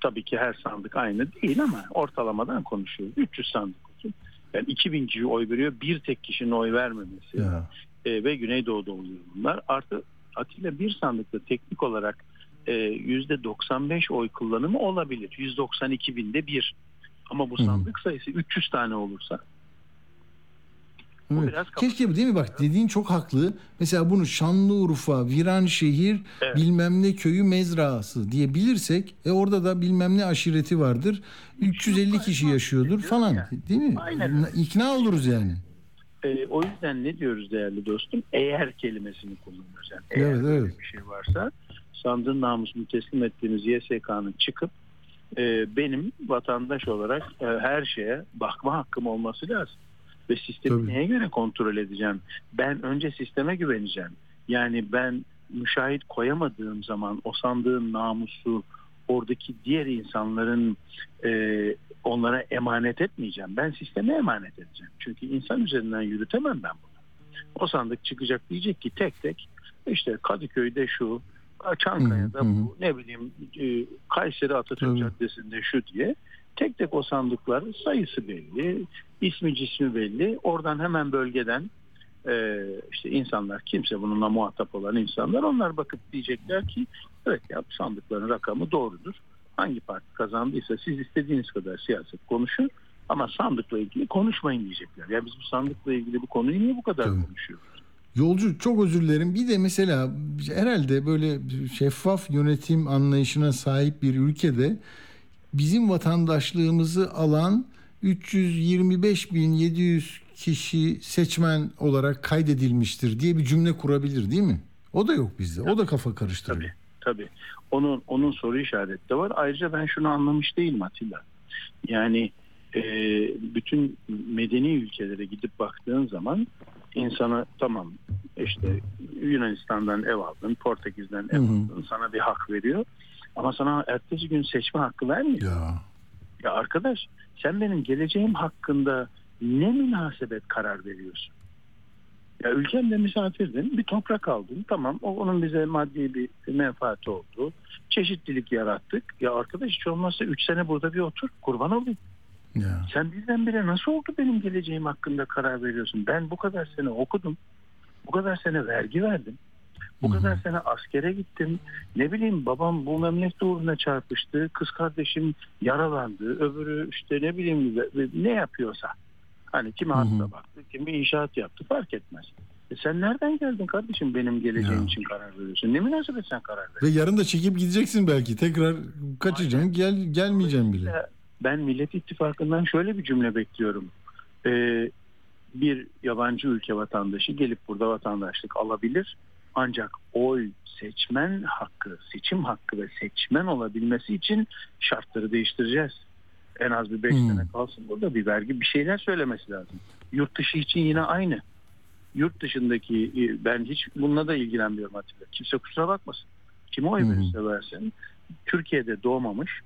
tabii ki her sandık aynı değil ama ortalamadan konuşuyoruz. 300 sandık olsun. Yani 2000 kişi oy veriyor. Bir tek kişinin oy vermemesi Ya. e, ve Güneydoğu'da oluyor bunlar. Artı Atilla bir sandıkta teknik olarak e, %95 oy kullanımı olabilir. 192 binde bir. Ama bu sandık sayısı 300 tane olursa Evet. Keşke değil mi bak dediğin çok haklı. Mesela bunu Şanlıurfa, Viranşehir, Evet. bilmem ne köyü mezrası diyebilirsek e orada da bilmem ne aşireti vardır. 350 kişi yaşıyordur falan. Değil mi? Aynen. İkna oluruz yani. E, o yüzden ne diyoruz değerli dostum? Eğer kelimesini kullanıyoruz. Yani eğer Evet, evet. bir şey varsa sandığın namusunu teslim ettiğimiz YSK'nın çıkıp e, benim vatandaş olarak e, her şeye bakma hakkım olması lazım. Ve sistemi Tabii. neye göre kontrol edeceğim? Ben önce sisteme güveneceğim. Yani ben müşahit koyamadığım zaman o sandığın namusu oradaki diğer insanların e, onlara emanet etmeyeceğim. Ben sisteme emanet edeceğim. Çünkü insan üzerinden yürütemem ben bunu. O sandık çıkacak diyecek ki tek tek işte Kadıköy'de şu, Çankaya'da Hı hı. bu, ne bileyim e, Kayseri Atatürk Tabii. Caddesi'nde şu diye tek tek o sandıklar sayısı belli, ismi cismi belli. Oradan hemen bölgeden e, işte insanlar kimse bununla muhatap olan insanlar onlar bakıp diyecekler ki evet ya sandıkların rakamı doğrudur. Hangi parti kazandıysa siz istediğiniz kadar siyaset konuşun ama sandıkla ilgili konuşmayın diyecekler. Ya biz bu sandıkla ilgili bu konuyu niye bu kadar konuşuyoruz? Yolcu çok özür dilerim. Bir de mesela herhalde böyle şeffaf yönetim anlayışına sahip bir ülkede bizim vatandaşlığımızı alan 325.700 kişi seçmen olarak kaydedilmiştir diye bir cümle kurabilir değil mi? O da yok bizde. O da kafa karıştırıyor. Tabii. Onun onun soru işareti de var. Ayrıca ben şunu anlamış değilim Atilla. Yani e, bütün medeni ülkelere gidip baktığın zaman insana tamam işte Yunanistan'dan ev aldın, Portekiz'den ev Hı hı. aldın, sana bir hak veriyor. Ama sana ertesi gün seçme hakkı vermiyor. Ya. Ya arkadaş sen benim geleceğim hakkında ne münasebet karar veriyorsun? Ya ülkemde misafirdin, bir toprak aldın. Tamam o onun bize maddi bir menfaati oldu. Çeşitlilik yarattık. Ya arkadaş hiç olmazsa 3 sene burada bir otur. Kurban olayım. Ya. Sen birdenbire nasıl oldu benim geleceğim hakkında karar veriyorsun? Ben bu kadar sene okudum. Bu kadar sene vergi verdim. Bu kadar sene askere gittim. Ne bileyim babam bu memleket uğruna çarpıştı. Kız kardeşim yaralandı. Öbürü işte ne bileyim ne yapıyorsa. Hani kimi hasta baktı, kimi inşaat yaptı fark etmez. E sen nereden geldin kardeşim benim geleceğim Ya. için karar veriyorsun? Ne münasebet sen karar Ve yarın da çekip gideceksin belki. Tekrar kaçacaksın. Gel gelmeyeceksin bile. Ben Millet İttifakı'ndan şöyle bir cümle bekliyorum. Ee, bir yabancı ülke vatandaşı gelip burada vatandaşlık alabilir. Ancak oy, seçmen hakkı, seçim hakkı ve seçmen olabilmesi için şartları değiştireceğiz. En az bir 5 Hmm. sene kalsın burada bir vergi bir şeyler söylemesi lazım. Yurt dışı için yine aynı. Yurt dışındaki e, ben hiç bununla da ilgilenmiyorum Atilla. Kimse kusura bakmasın. Kime oy hı. verirse versin. Türkiye'de doğmamış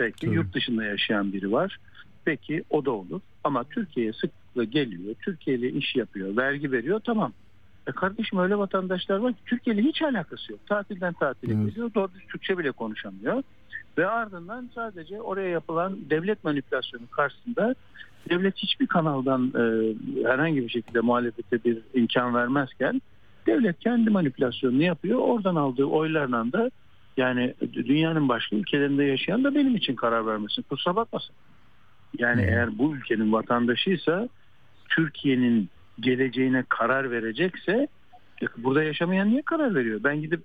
belki Tabii. yurt dışında yaşayan biri var. Peki o da olur. Ama Türkiye'ye sıklıkla geliyor. Türkiye ile iş yapıyor. Vergi veriyor. Tamam. E kardeşim öyle vatandaşlar var ki Türkiye ile hiç alakası yok. Tatilden tatile Evet. geliyor. Doğru düz Türkçe bile konuşamıyor. Ve ardından sadece oraya yapılan devlet manipülasyonu karşısında devlet hiçbir kanaldan e, herhangi bir şekilde muhalefete bir imkan vermezken devlet kendi manipülasyonunu yapıyor. Oradan aldığı oylarla da yani dünyanın başka ülkelerinde yaşayan da benim için karar vermesin. Kusura bakmasın. Yani eğer bu ülkenin vatandaşıysa Türkiye'nin geleceğine karar verecekse e, burada yaşamayan niye karar veriyor? Ben gidip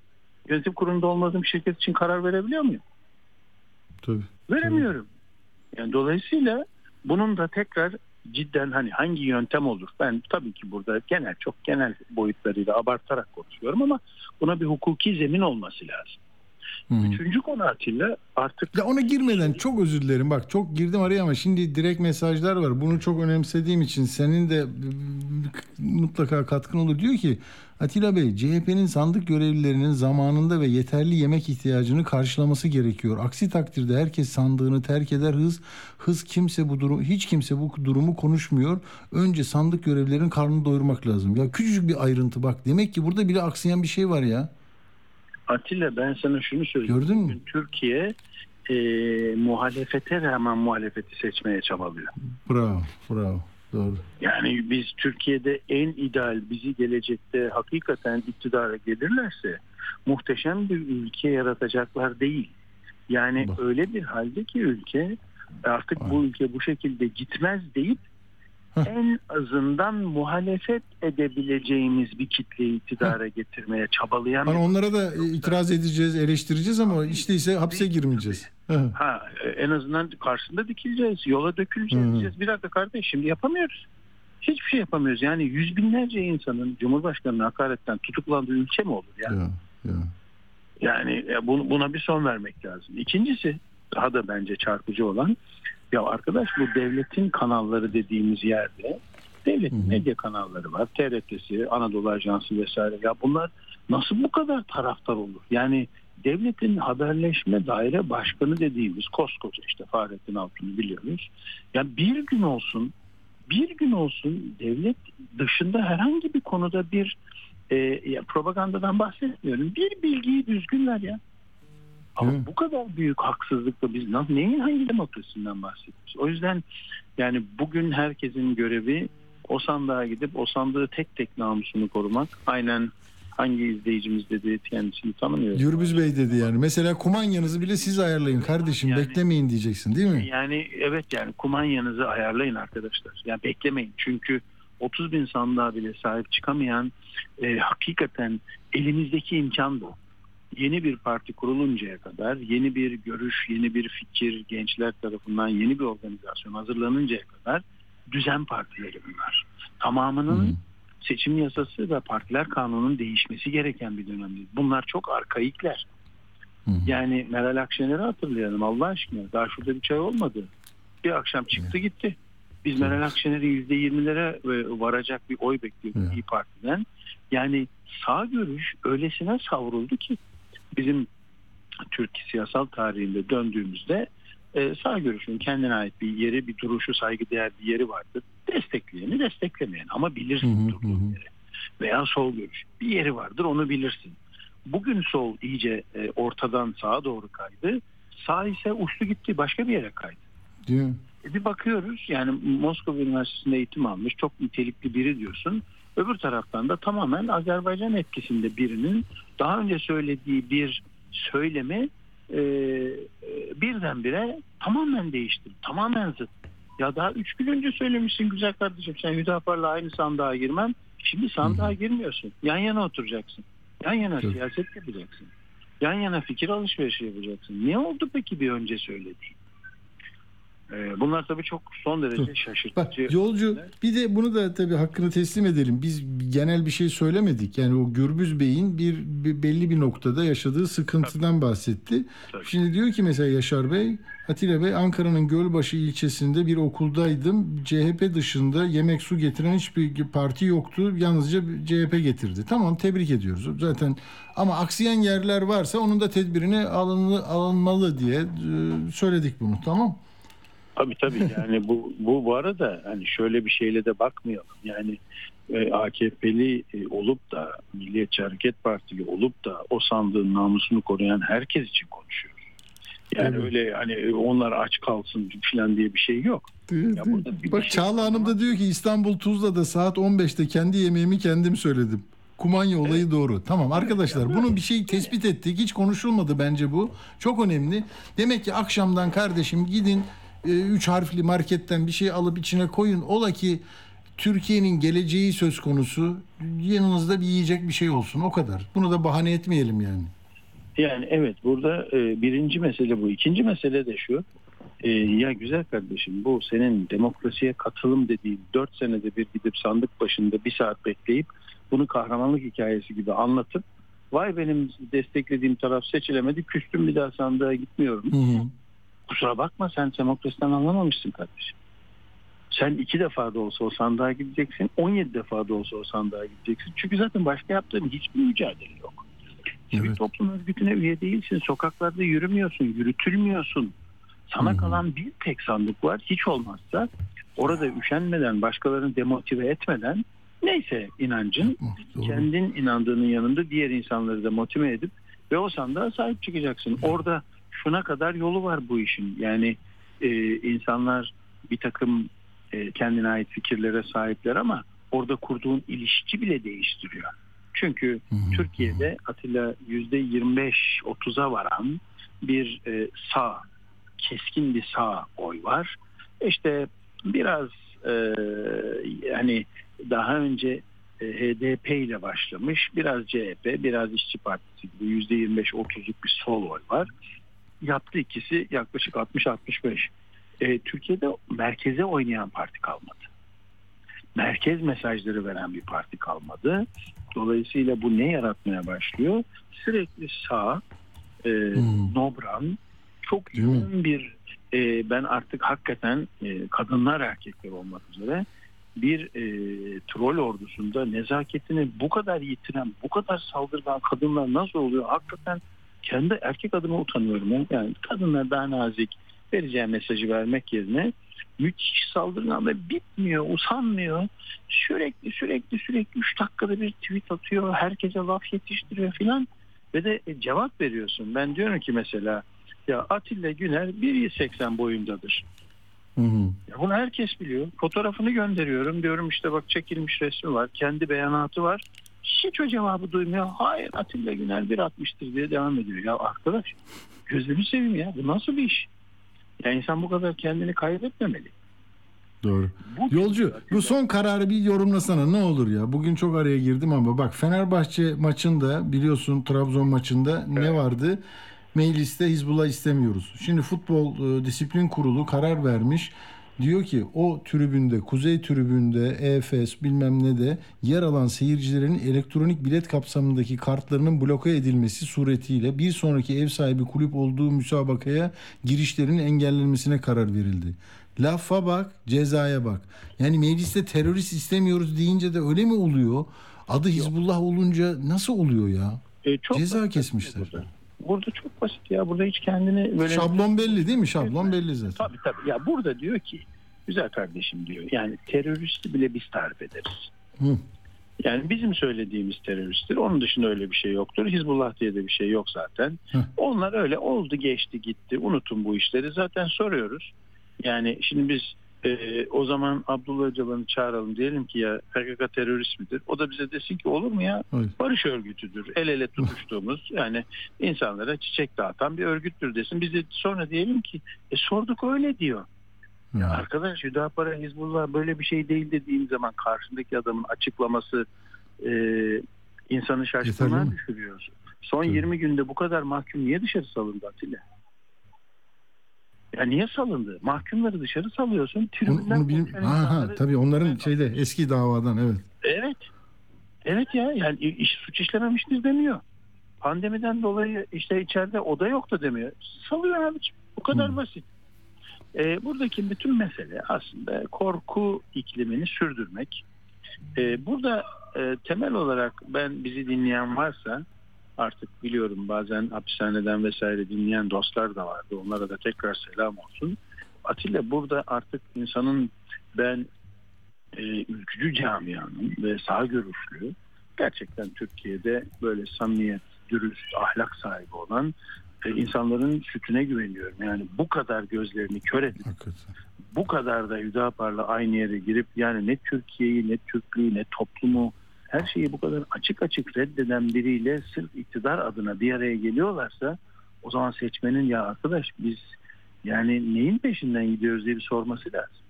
yönetim kurulunda olmadığım şirket için karar verebiliyor muyum? Tabii. Veremiyorum. Yani dolayısıyla bunun da tekrar cidden hani hangi yöntem olur? Ben tabii ki burada genel çok genel boyutlarıyla abartarak konuşuyorum ama buna bir hukuki zemin olması lazım. Üçüncü konu Atilla artık Ya ona girmeden çok özür dilerim. Bak çok girdim araya ama şimdi direkt mesajlar var. Bunu çok önemsediğim için senin de mutlaka katkın olur. Diyor ki Atilla Bey CHP'nin sandık görevlilerinin zamanında ve yeterli yemek ihtiyacını karşılaması gerekiyor. Aksi takdirde herkes sandığını terk eder hız. Hız kimse bu durum hiç kimse bu durumu konuşmuyor. Önce sandık görevlilerin karnını doyurmak lazım. Ya küçücük bir ayrıntı bak. Demek ki burada bile aksayan bir şey var ya. Atilla ben sana şunu söyleyeyim. Gördün mü? Türkiye e, muhalefete rağmen muhalefeti seçmeye çabalıyor. Bravo, bravo. Doğru. Yani biz Türkiye'de en ideal bizi gelecekte hakikaten iktidara gelirlerse muhteşem bir ülke yaratacaklar değil. Yani öyle bir halde ki ülke artık bu ülke bu şekilde gitmez deyip en azından muhalefet edebileceğimiz bir kitleyi iktidara getirmeye çabalayan Hani onlara da itiraz edeceğiz, eleştireceğiz ama işte ise hapse girmeyeceğiz. Ha, e, en azından karşısında dikileceğiz, yola döküleceğiz. Diyeceğiz. Bir dakika kardeş şimdi yapamıyoruz. Hiçbir şey yapamıyoruz. Yani yüz binlerce insanın Cumhurbaşkanı'na hakaretten tutuklandığı ülke mi olur ya? Ya, ya. Yani buna bir son vermek lazım. İkincisi daha da bence çarpıcı olan ya arkadaş bu devletin kanalları dediğimiz yerde devletin medya kanalları var. TRT'si, Anadolu Ajansı vesaire. Ya bunlar nasıl bu kadar taraftar olur? Yani devletin haberleşme daire başkanı dediğimiz koskoca işte Fahrettin Altun'u biliyoruz. Ya bir gün olsun bir gün olsun devlet dışında herhangi bir konuda bir e, ya propagandadan bahsetmiyorum. Bir bilgiyi düzgün ver ya. Ama bu kadar büyük haksızlıkla biz neyin hangi demokrasisinden bahsediyoruz? O yüzden yani bugün herkesin görevi o sandığa gidip o sandığı tek tek namusunu korumak. Aynen hangi izleyicimiz dedi kendisini tanımıyoruz. Gürbüz Bey dedi yani. Mesela kumanyanızı bile siz ayarlayın kardeşim beklemeyin diyeceksin değil mi? Yani evet yani kumanyanızı ayarlayın arkadaşlar. Yani beklemeyin. Çünkü 30 bin sandığa bile sahip çıkamayan e, hakikaten elimizdeki imkan bu. Yeni bir parti kuruluncaya kadar yeni bir görüş, yeni bir fikir gençler tarafından yeni bir organizasyon hazırlanıncaya kadar düzen partileri bunlar. Tamamının seçim yasası ve partiler kanununun değişmesi gereken bir dönemdeyiz. Bunlar çok arkaikler. Yani Meral Akşener'i hatırlayalım Allah aşkına. Daha şurada bir çay olmadı. Bir akşam çıktı gitti. Biz Meral Akşener'i yüzde yirmilere e, varacak bir oy bekliyorduk İyi Parti'den. Yani sağ görüş öylesine savruldu ki bizim Türk siyasal tarihinde döndüğümüzde e, sağ görüşün kendine ait bir yeri, bir duruşu, saygıdeğer bir yeri vardır. Destekleyeni desteklemeyen ama bilirsin durduğun yeri. Veya sol görüş bir yeri vardır onu bilirsin. Bugün sol iyice e, ortadan sağa doğru kaydı. Sağ ise uçtu gitti başka bir yere kaydı. Değil mi? E bir bakıyoruz yani Moskova Üniversitesi'nde eğitim almış çok nitelikli biri diyorsun. Öbür taraftan da tamamen Azerbaycan etkisinde birinin daha önce söylediği bir söylemi e, e, birdenbire tamamen değiştir. Tamamen zıt. Ya daha üç gün önce söylemişsin güzel kardeşim sen Hüdapar'la aynı sandığa girmem. Şimdi sandığa girmiyorsun. Yan yana oturacaksın. Yan yana siyaset yapacaksın. Yan yana fikir alışverişi yapacaksın. Ne oldu peki bir önce söylediğin? Ee, bunlar tabii çok son derece şaşırtıcı. Yolcu bir de bunu da tabii hakkını teslim edelim. Biz genel bir şey söylemedik. Yani o Gürbüz Bey'in bir, bir belli bir noktada yaşadığı sıkıntıdan bahsetti. Şimdi diyor ki mesela Yaşar Bey, Atilla Bey Ankara'nın Gölbaşı ilçesinde bir okuldaydım. CHP dışında yemek su getiren hiçbir parti yoktu. Yalnızca CHP getirdi. Tamam tebrik ediyoruz. Zaten ama aksayan yerler varsa onun da tedbirini alınlı, alınmalı diye e, söyledik bunu. Tamam. Tabii tabii [LAUGHS] yani bu, bu bu arada hani şöyle bir şeyle de bakmayalım. Yani e, AKP'li e, olup da Milliyetçi Hareket Partili olup da o sandığın namusunu koruyan herkes için konuşuyoruz. Yani öyle hani onlar aç kalsın falan diye bir şey yok. Ya burada bir Bak Çağla Hanım da diyor ki İstanbul Tuzla'da saat 15'te kendi yemeğimi kendim söyledim. Kumanya olayı doğru. Tamam arkadaşlar bunu bir şey tespit ettik. Hiç konuşulmadı bence bu. Çok önemli. Demek ki akşamdan kardeşim gidin e, üç harfli marketten bir şey alıp içine koyun. Ola ki Türkiye'nin geleceği söz konusu. Yanınızda bir yiyecek bir şey olsun. O kadar. Bunu da bahane etmeyelim yani. Yani evet burada e, birinci mesele bu. İkinci mesele de şu. E, ya güzel kardeşim bu senin demokrasiye katılım dediğin dört senede bir gidip sandık başında bir saat bekleyip bunu kahramanlık hikayesi gibi anlatıp vay benim desteklediğim taraf seçilemedi küstüm bir daha sandığa gitmiyorum. Kusura bakma sen demokrasiden anlamamışsın kardeşim. Sen iki defa da olsa o sandığa gideceksin. 17 defa da olsa o sandığa gideceksin. Çünkü zaten başka yaptığın hiçbir mücadele yok. Sivil toplum örgütüne üye değilsin. Sokaklarda yürümüyorsun, yürütülmüyorsun. Sana kalan bir tek sandık var. Hiç olmazsa orada üşenmeden, başkalarını demotive etmeden neyse inancın kendin inandığının yanında diğer insanları da motive edip ve o sandığa sahip çıkacaksın. Orada şuna kadar yolu var bu işin. Yani e, insanlar bir takım e, kendine ait fikirlere sahipler ama orada kurduğun ilişki bile değiştiriyor. Çünkü Türkiye'de Atilla yüzde 25-30'a varan bir e, sağ, keskin bir sağ oy var. İşte biraz e, yani daha önce e, HDP ile başlamış, biraz CHP, biraz İşçi Partisi gibi yüzde 25-30'luk bir sol oy var. Yaptı ikisi yaklaşık 60-65. E, Türkiye'de merkeze oynayan parti kalmadı. Merkez mesajları veren bir parti kalmadı. Dolayısıyla bu ne yaratmaya başlıyor? Sürekli sağ, e, nobran, çok yoğun bir e, ben artık hakikaten e, kadınlar erkekler olmak üzere bir e, troll ordusunda nezaketini bu kadar yitiren, bu kadar saldırgan kadınlar nasıl oluyor? Hakikaten kendi erkek adıma utanıyorum. ya. Yani kadınlar daha nazik vereceğim mesajı vermek yerine müthiş saldırgan ve bitmiyor, usanmıyor. Sürekli sürekli sürekli 3 dakikada bir tweet atıyor, herkese laf yetiştiriyor filan ve de e, cevap veriyorsun. Ben diyorum ki mesela ya Atilla Güner 1.80 boyundadır. Hı hı. Ya bunu herkes biliyor. Fotoğrafını gönderiyorum. Diyorum işte bak çekilmiş resmi var. Kendi beyanatı var. Hiç o cevabı duymuyor. Hayır Atilla Güner 1.60'tır diye devam ediyor. Ya arkadaş gözünü seveyim ya. Bu nasıl bir iş? Ya insan bu kadar kendini kaybetmemeli. Doğru. Yolcu bu son kararı bir yorumlasana ne olur ya. Bugün çok araya girdim ama bak Fenerbahçe maçında biliyorsun Trabzon maçında ne vardı? Mecliste Hizbullah istemiyoruz. Şimdi futbol e, disiplin kurulu karar vermiş. Diyor ki o tribünde, kuzey tribünde, EFS bilmem ne de yer alan seyircilerin elektronik bilet kapsamındaki kartlarının bloke edilmesi suretiyle bir sonraki ev sahibi kulüp olduğu müsabakaya girişlerin engellenmesine karar verildi. Lafa bak, cezaya bak. Yani mecliste terörist istemiyoruz deyince de öyle mi oluyor? Adı Hizbullah olunca nasıl oluyor ya? E, çok Ceza kesmişler. Burada çok basit ya. Burada hiç kendini böyle... Şablon belli değil mi? Şablon belli zaten. Tabii tabii. Ya burada diyor ki güzel kardeşim diyor. Yani teröristi bile biz tarif ederiz. Hı. Yani bizim söylediğimiz teröristtir. Onun dışında öyle bir şey yoktur. Hizbullah diye de bir şey yok zaten. Onlar öyle oldu geçti gitti. Unutun bu işleri. Zaten soruyoruz. Yani şimdi biz e, o zaman Abdullah Öcalan'ı çağıralım diyelim ki ya PKK terörist midir? O da bize desin ki olur mu ya? Hayır. Barış örgütüdür. El ele tutuştuğumuz [LAUGHS] yani insanlara çiçek dağıtan bir örgüttür desin. Biz de sonra diyelim ki e, sorduk öyle diyor. Ya arkadaş Hüdapara Hizbullah böyle bir şey değil dediğim zaman karşındaki adamın açıklaması e, insanı şaşkınlığa düşürüyor. Son 20 günde bu kadar mahkum niye dışarı salındı Atilla? Ya niye salındı? Mahkumları dışarı salıyorsun. Onu, Tribünden onu konuşan ha, ha, tabii onların şeyde eski davadan evet. Evet. Evet ya yani iş suç işlememiştir demiyor. Pandemiden dolayı işte içeride oda yoktu demiyor. Salıyor abiciğim. Bu kadar basit. Ee, buradaki bütün mesele aslında korku iklimini sürdürmek. Ee, burada e, temel olarak ben bizi dinleyen varsa artık biliyorum bazen hapishaneden vesaire dinleyen dostlar da vardı. Onlara da tekrar selam olsun. Atilla burada artık insanın ben e, ülkücü camianın ve sağ görüşlü gerçekten Türkiye'de böyle samimiyet, dürüst, ahlak sahibi olan e, insanların sütüne güveniyorum. Yani bu kadar gözlerini kör edip bu kadar da Hüdapar'la aynı yere girip yani ne Türkiye'yi ne Türklüğü ne toplumu her şeyi bu kadar açık açık reddeden biriyle sırf iktidar adına bir araya geliyorlarsa o zaman seçmenin ya arkadaş biz yani neyin peşinden gidiyoruz? diye bir sorması lazım.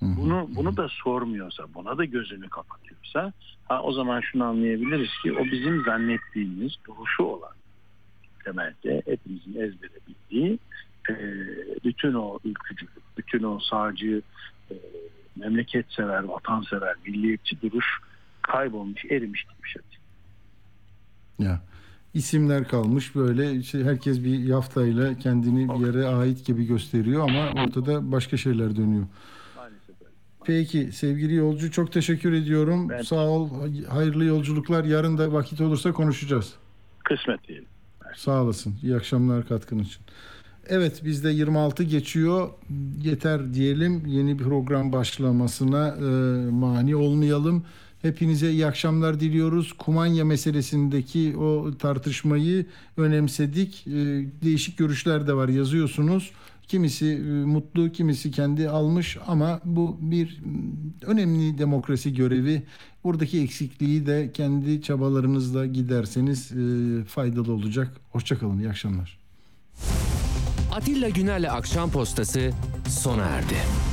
Bunu bunu da sormuyorsa, buna da gözünü kapatıyorsa, ha o zaman şunu anlayabiliriz ki o bizim zannettiğimiz duruşu olan temelde hepimizin ezbere bildiği e, bütün o ülkücülük, bütün o sağcı, e, memleket sever, vatansever, milliyetçi duruş kaybolmuş, erimiş gitmiş. Ya isimler kalmış böyle işte herkes bir yaftayla kendini bir yere ait gibi gösteriyor ama ortada başka şeyler dönüyor. Peki sevgili yolcu çok teşekkür ediyorum. Sağ ol. Hayırlı yolculuklar. Yarın da vakit olursa konuşacağız. Kısmet diyelim. Sağ olasın. İyi akşamlar katkın için. Evet bizde 26 geçiyor. Yeter diyelim. Yeni bir program başlamasına e, mani olmayalım. Hepinize iyi akşamlar diliyoruz. Kumanya meselesindeki o tartışmayı önemsedik. E, değişik görüşler de var yazıyorsunuz. Kimisi e, mutlu, kimisi kendi almış ama bu bir m, önemli demokrasi görevi. Buradaki eksikliği de kendi çabalarınızla giderseniz e, faydalı olacak. Hoşçakalın, iyi akşamlar. Atilla Güner'le Akşam Postası sona erdi.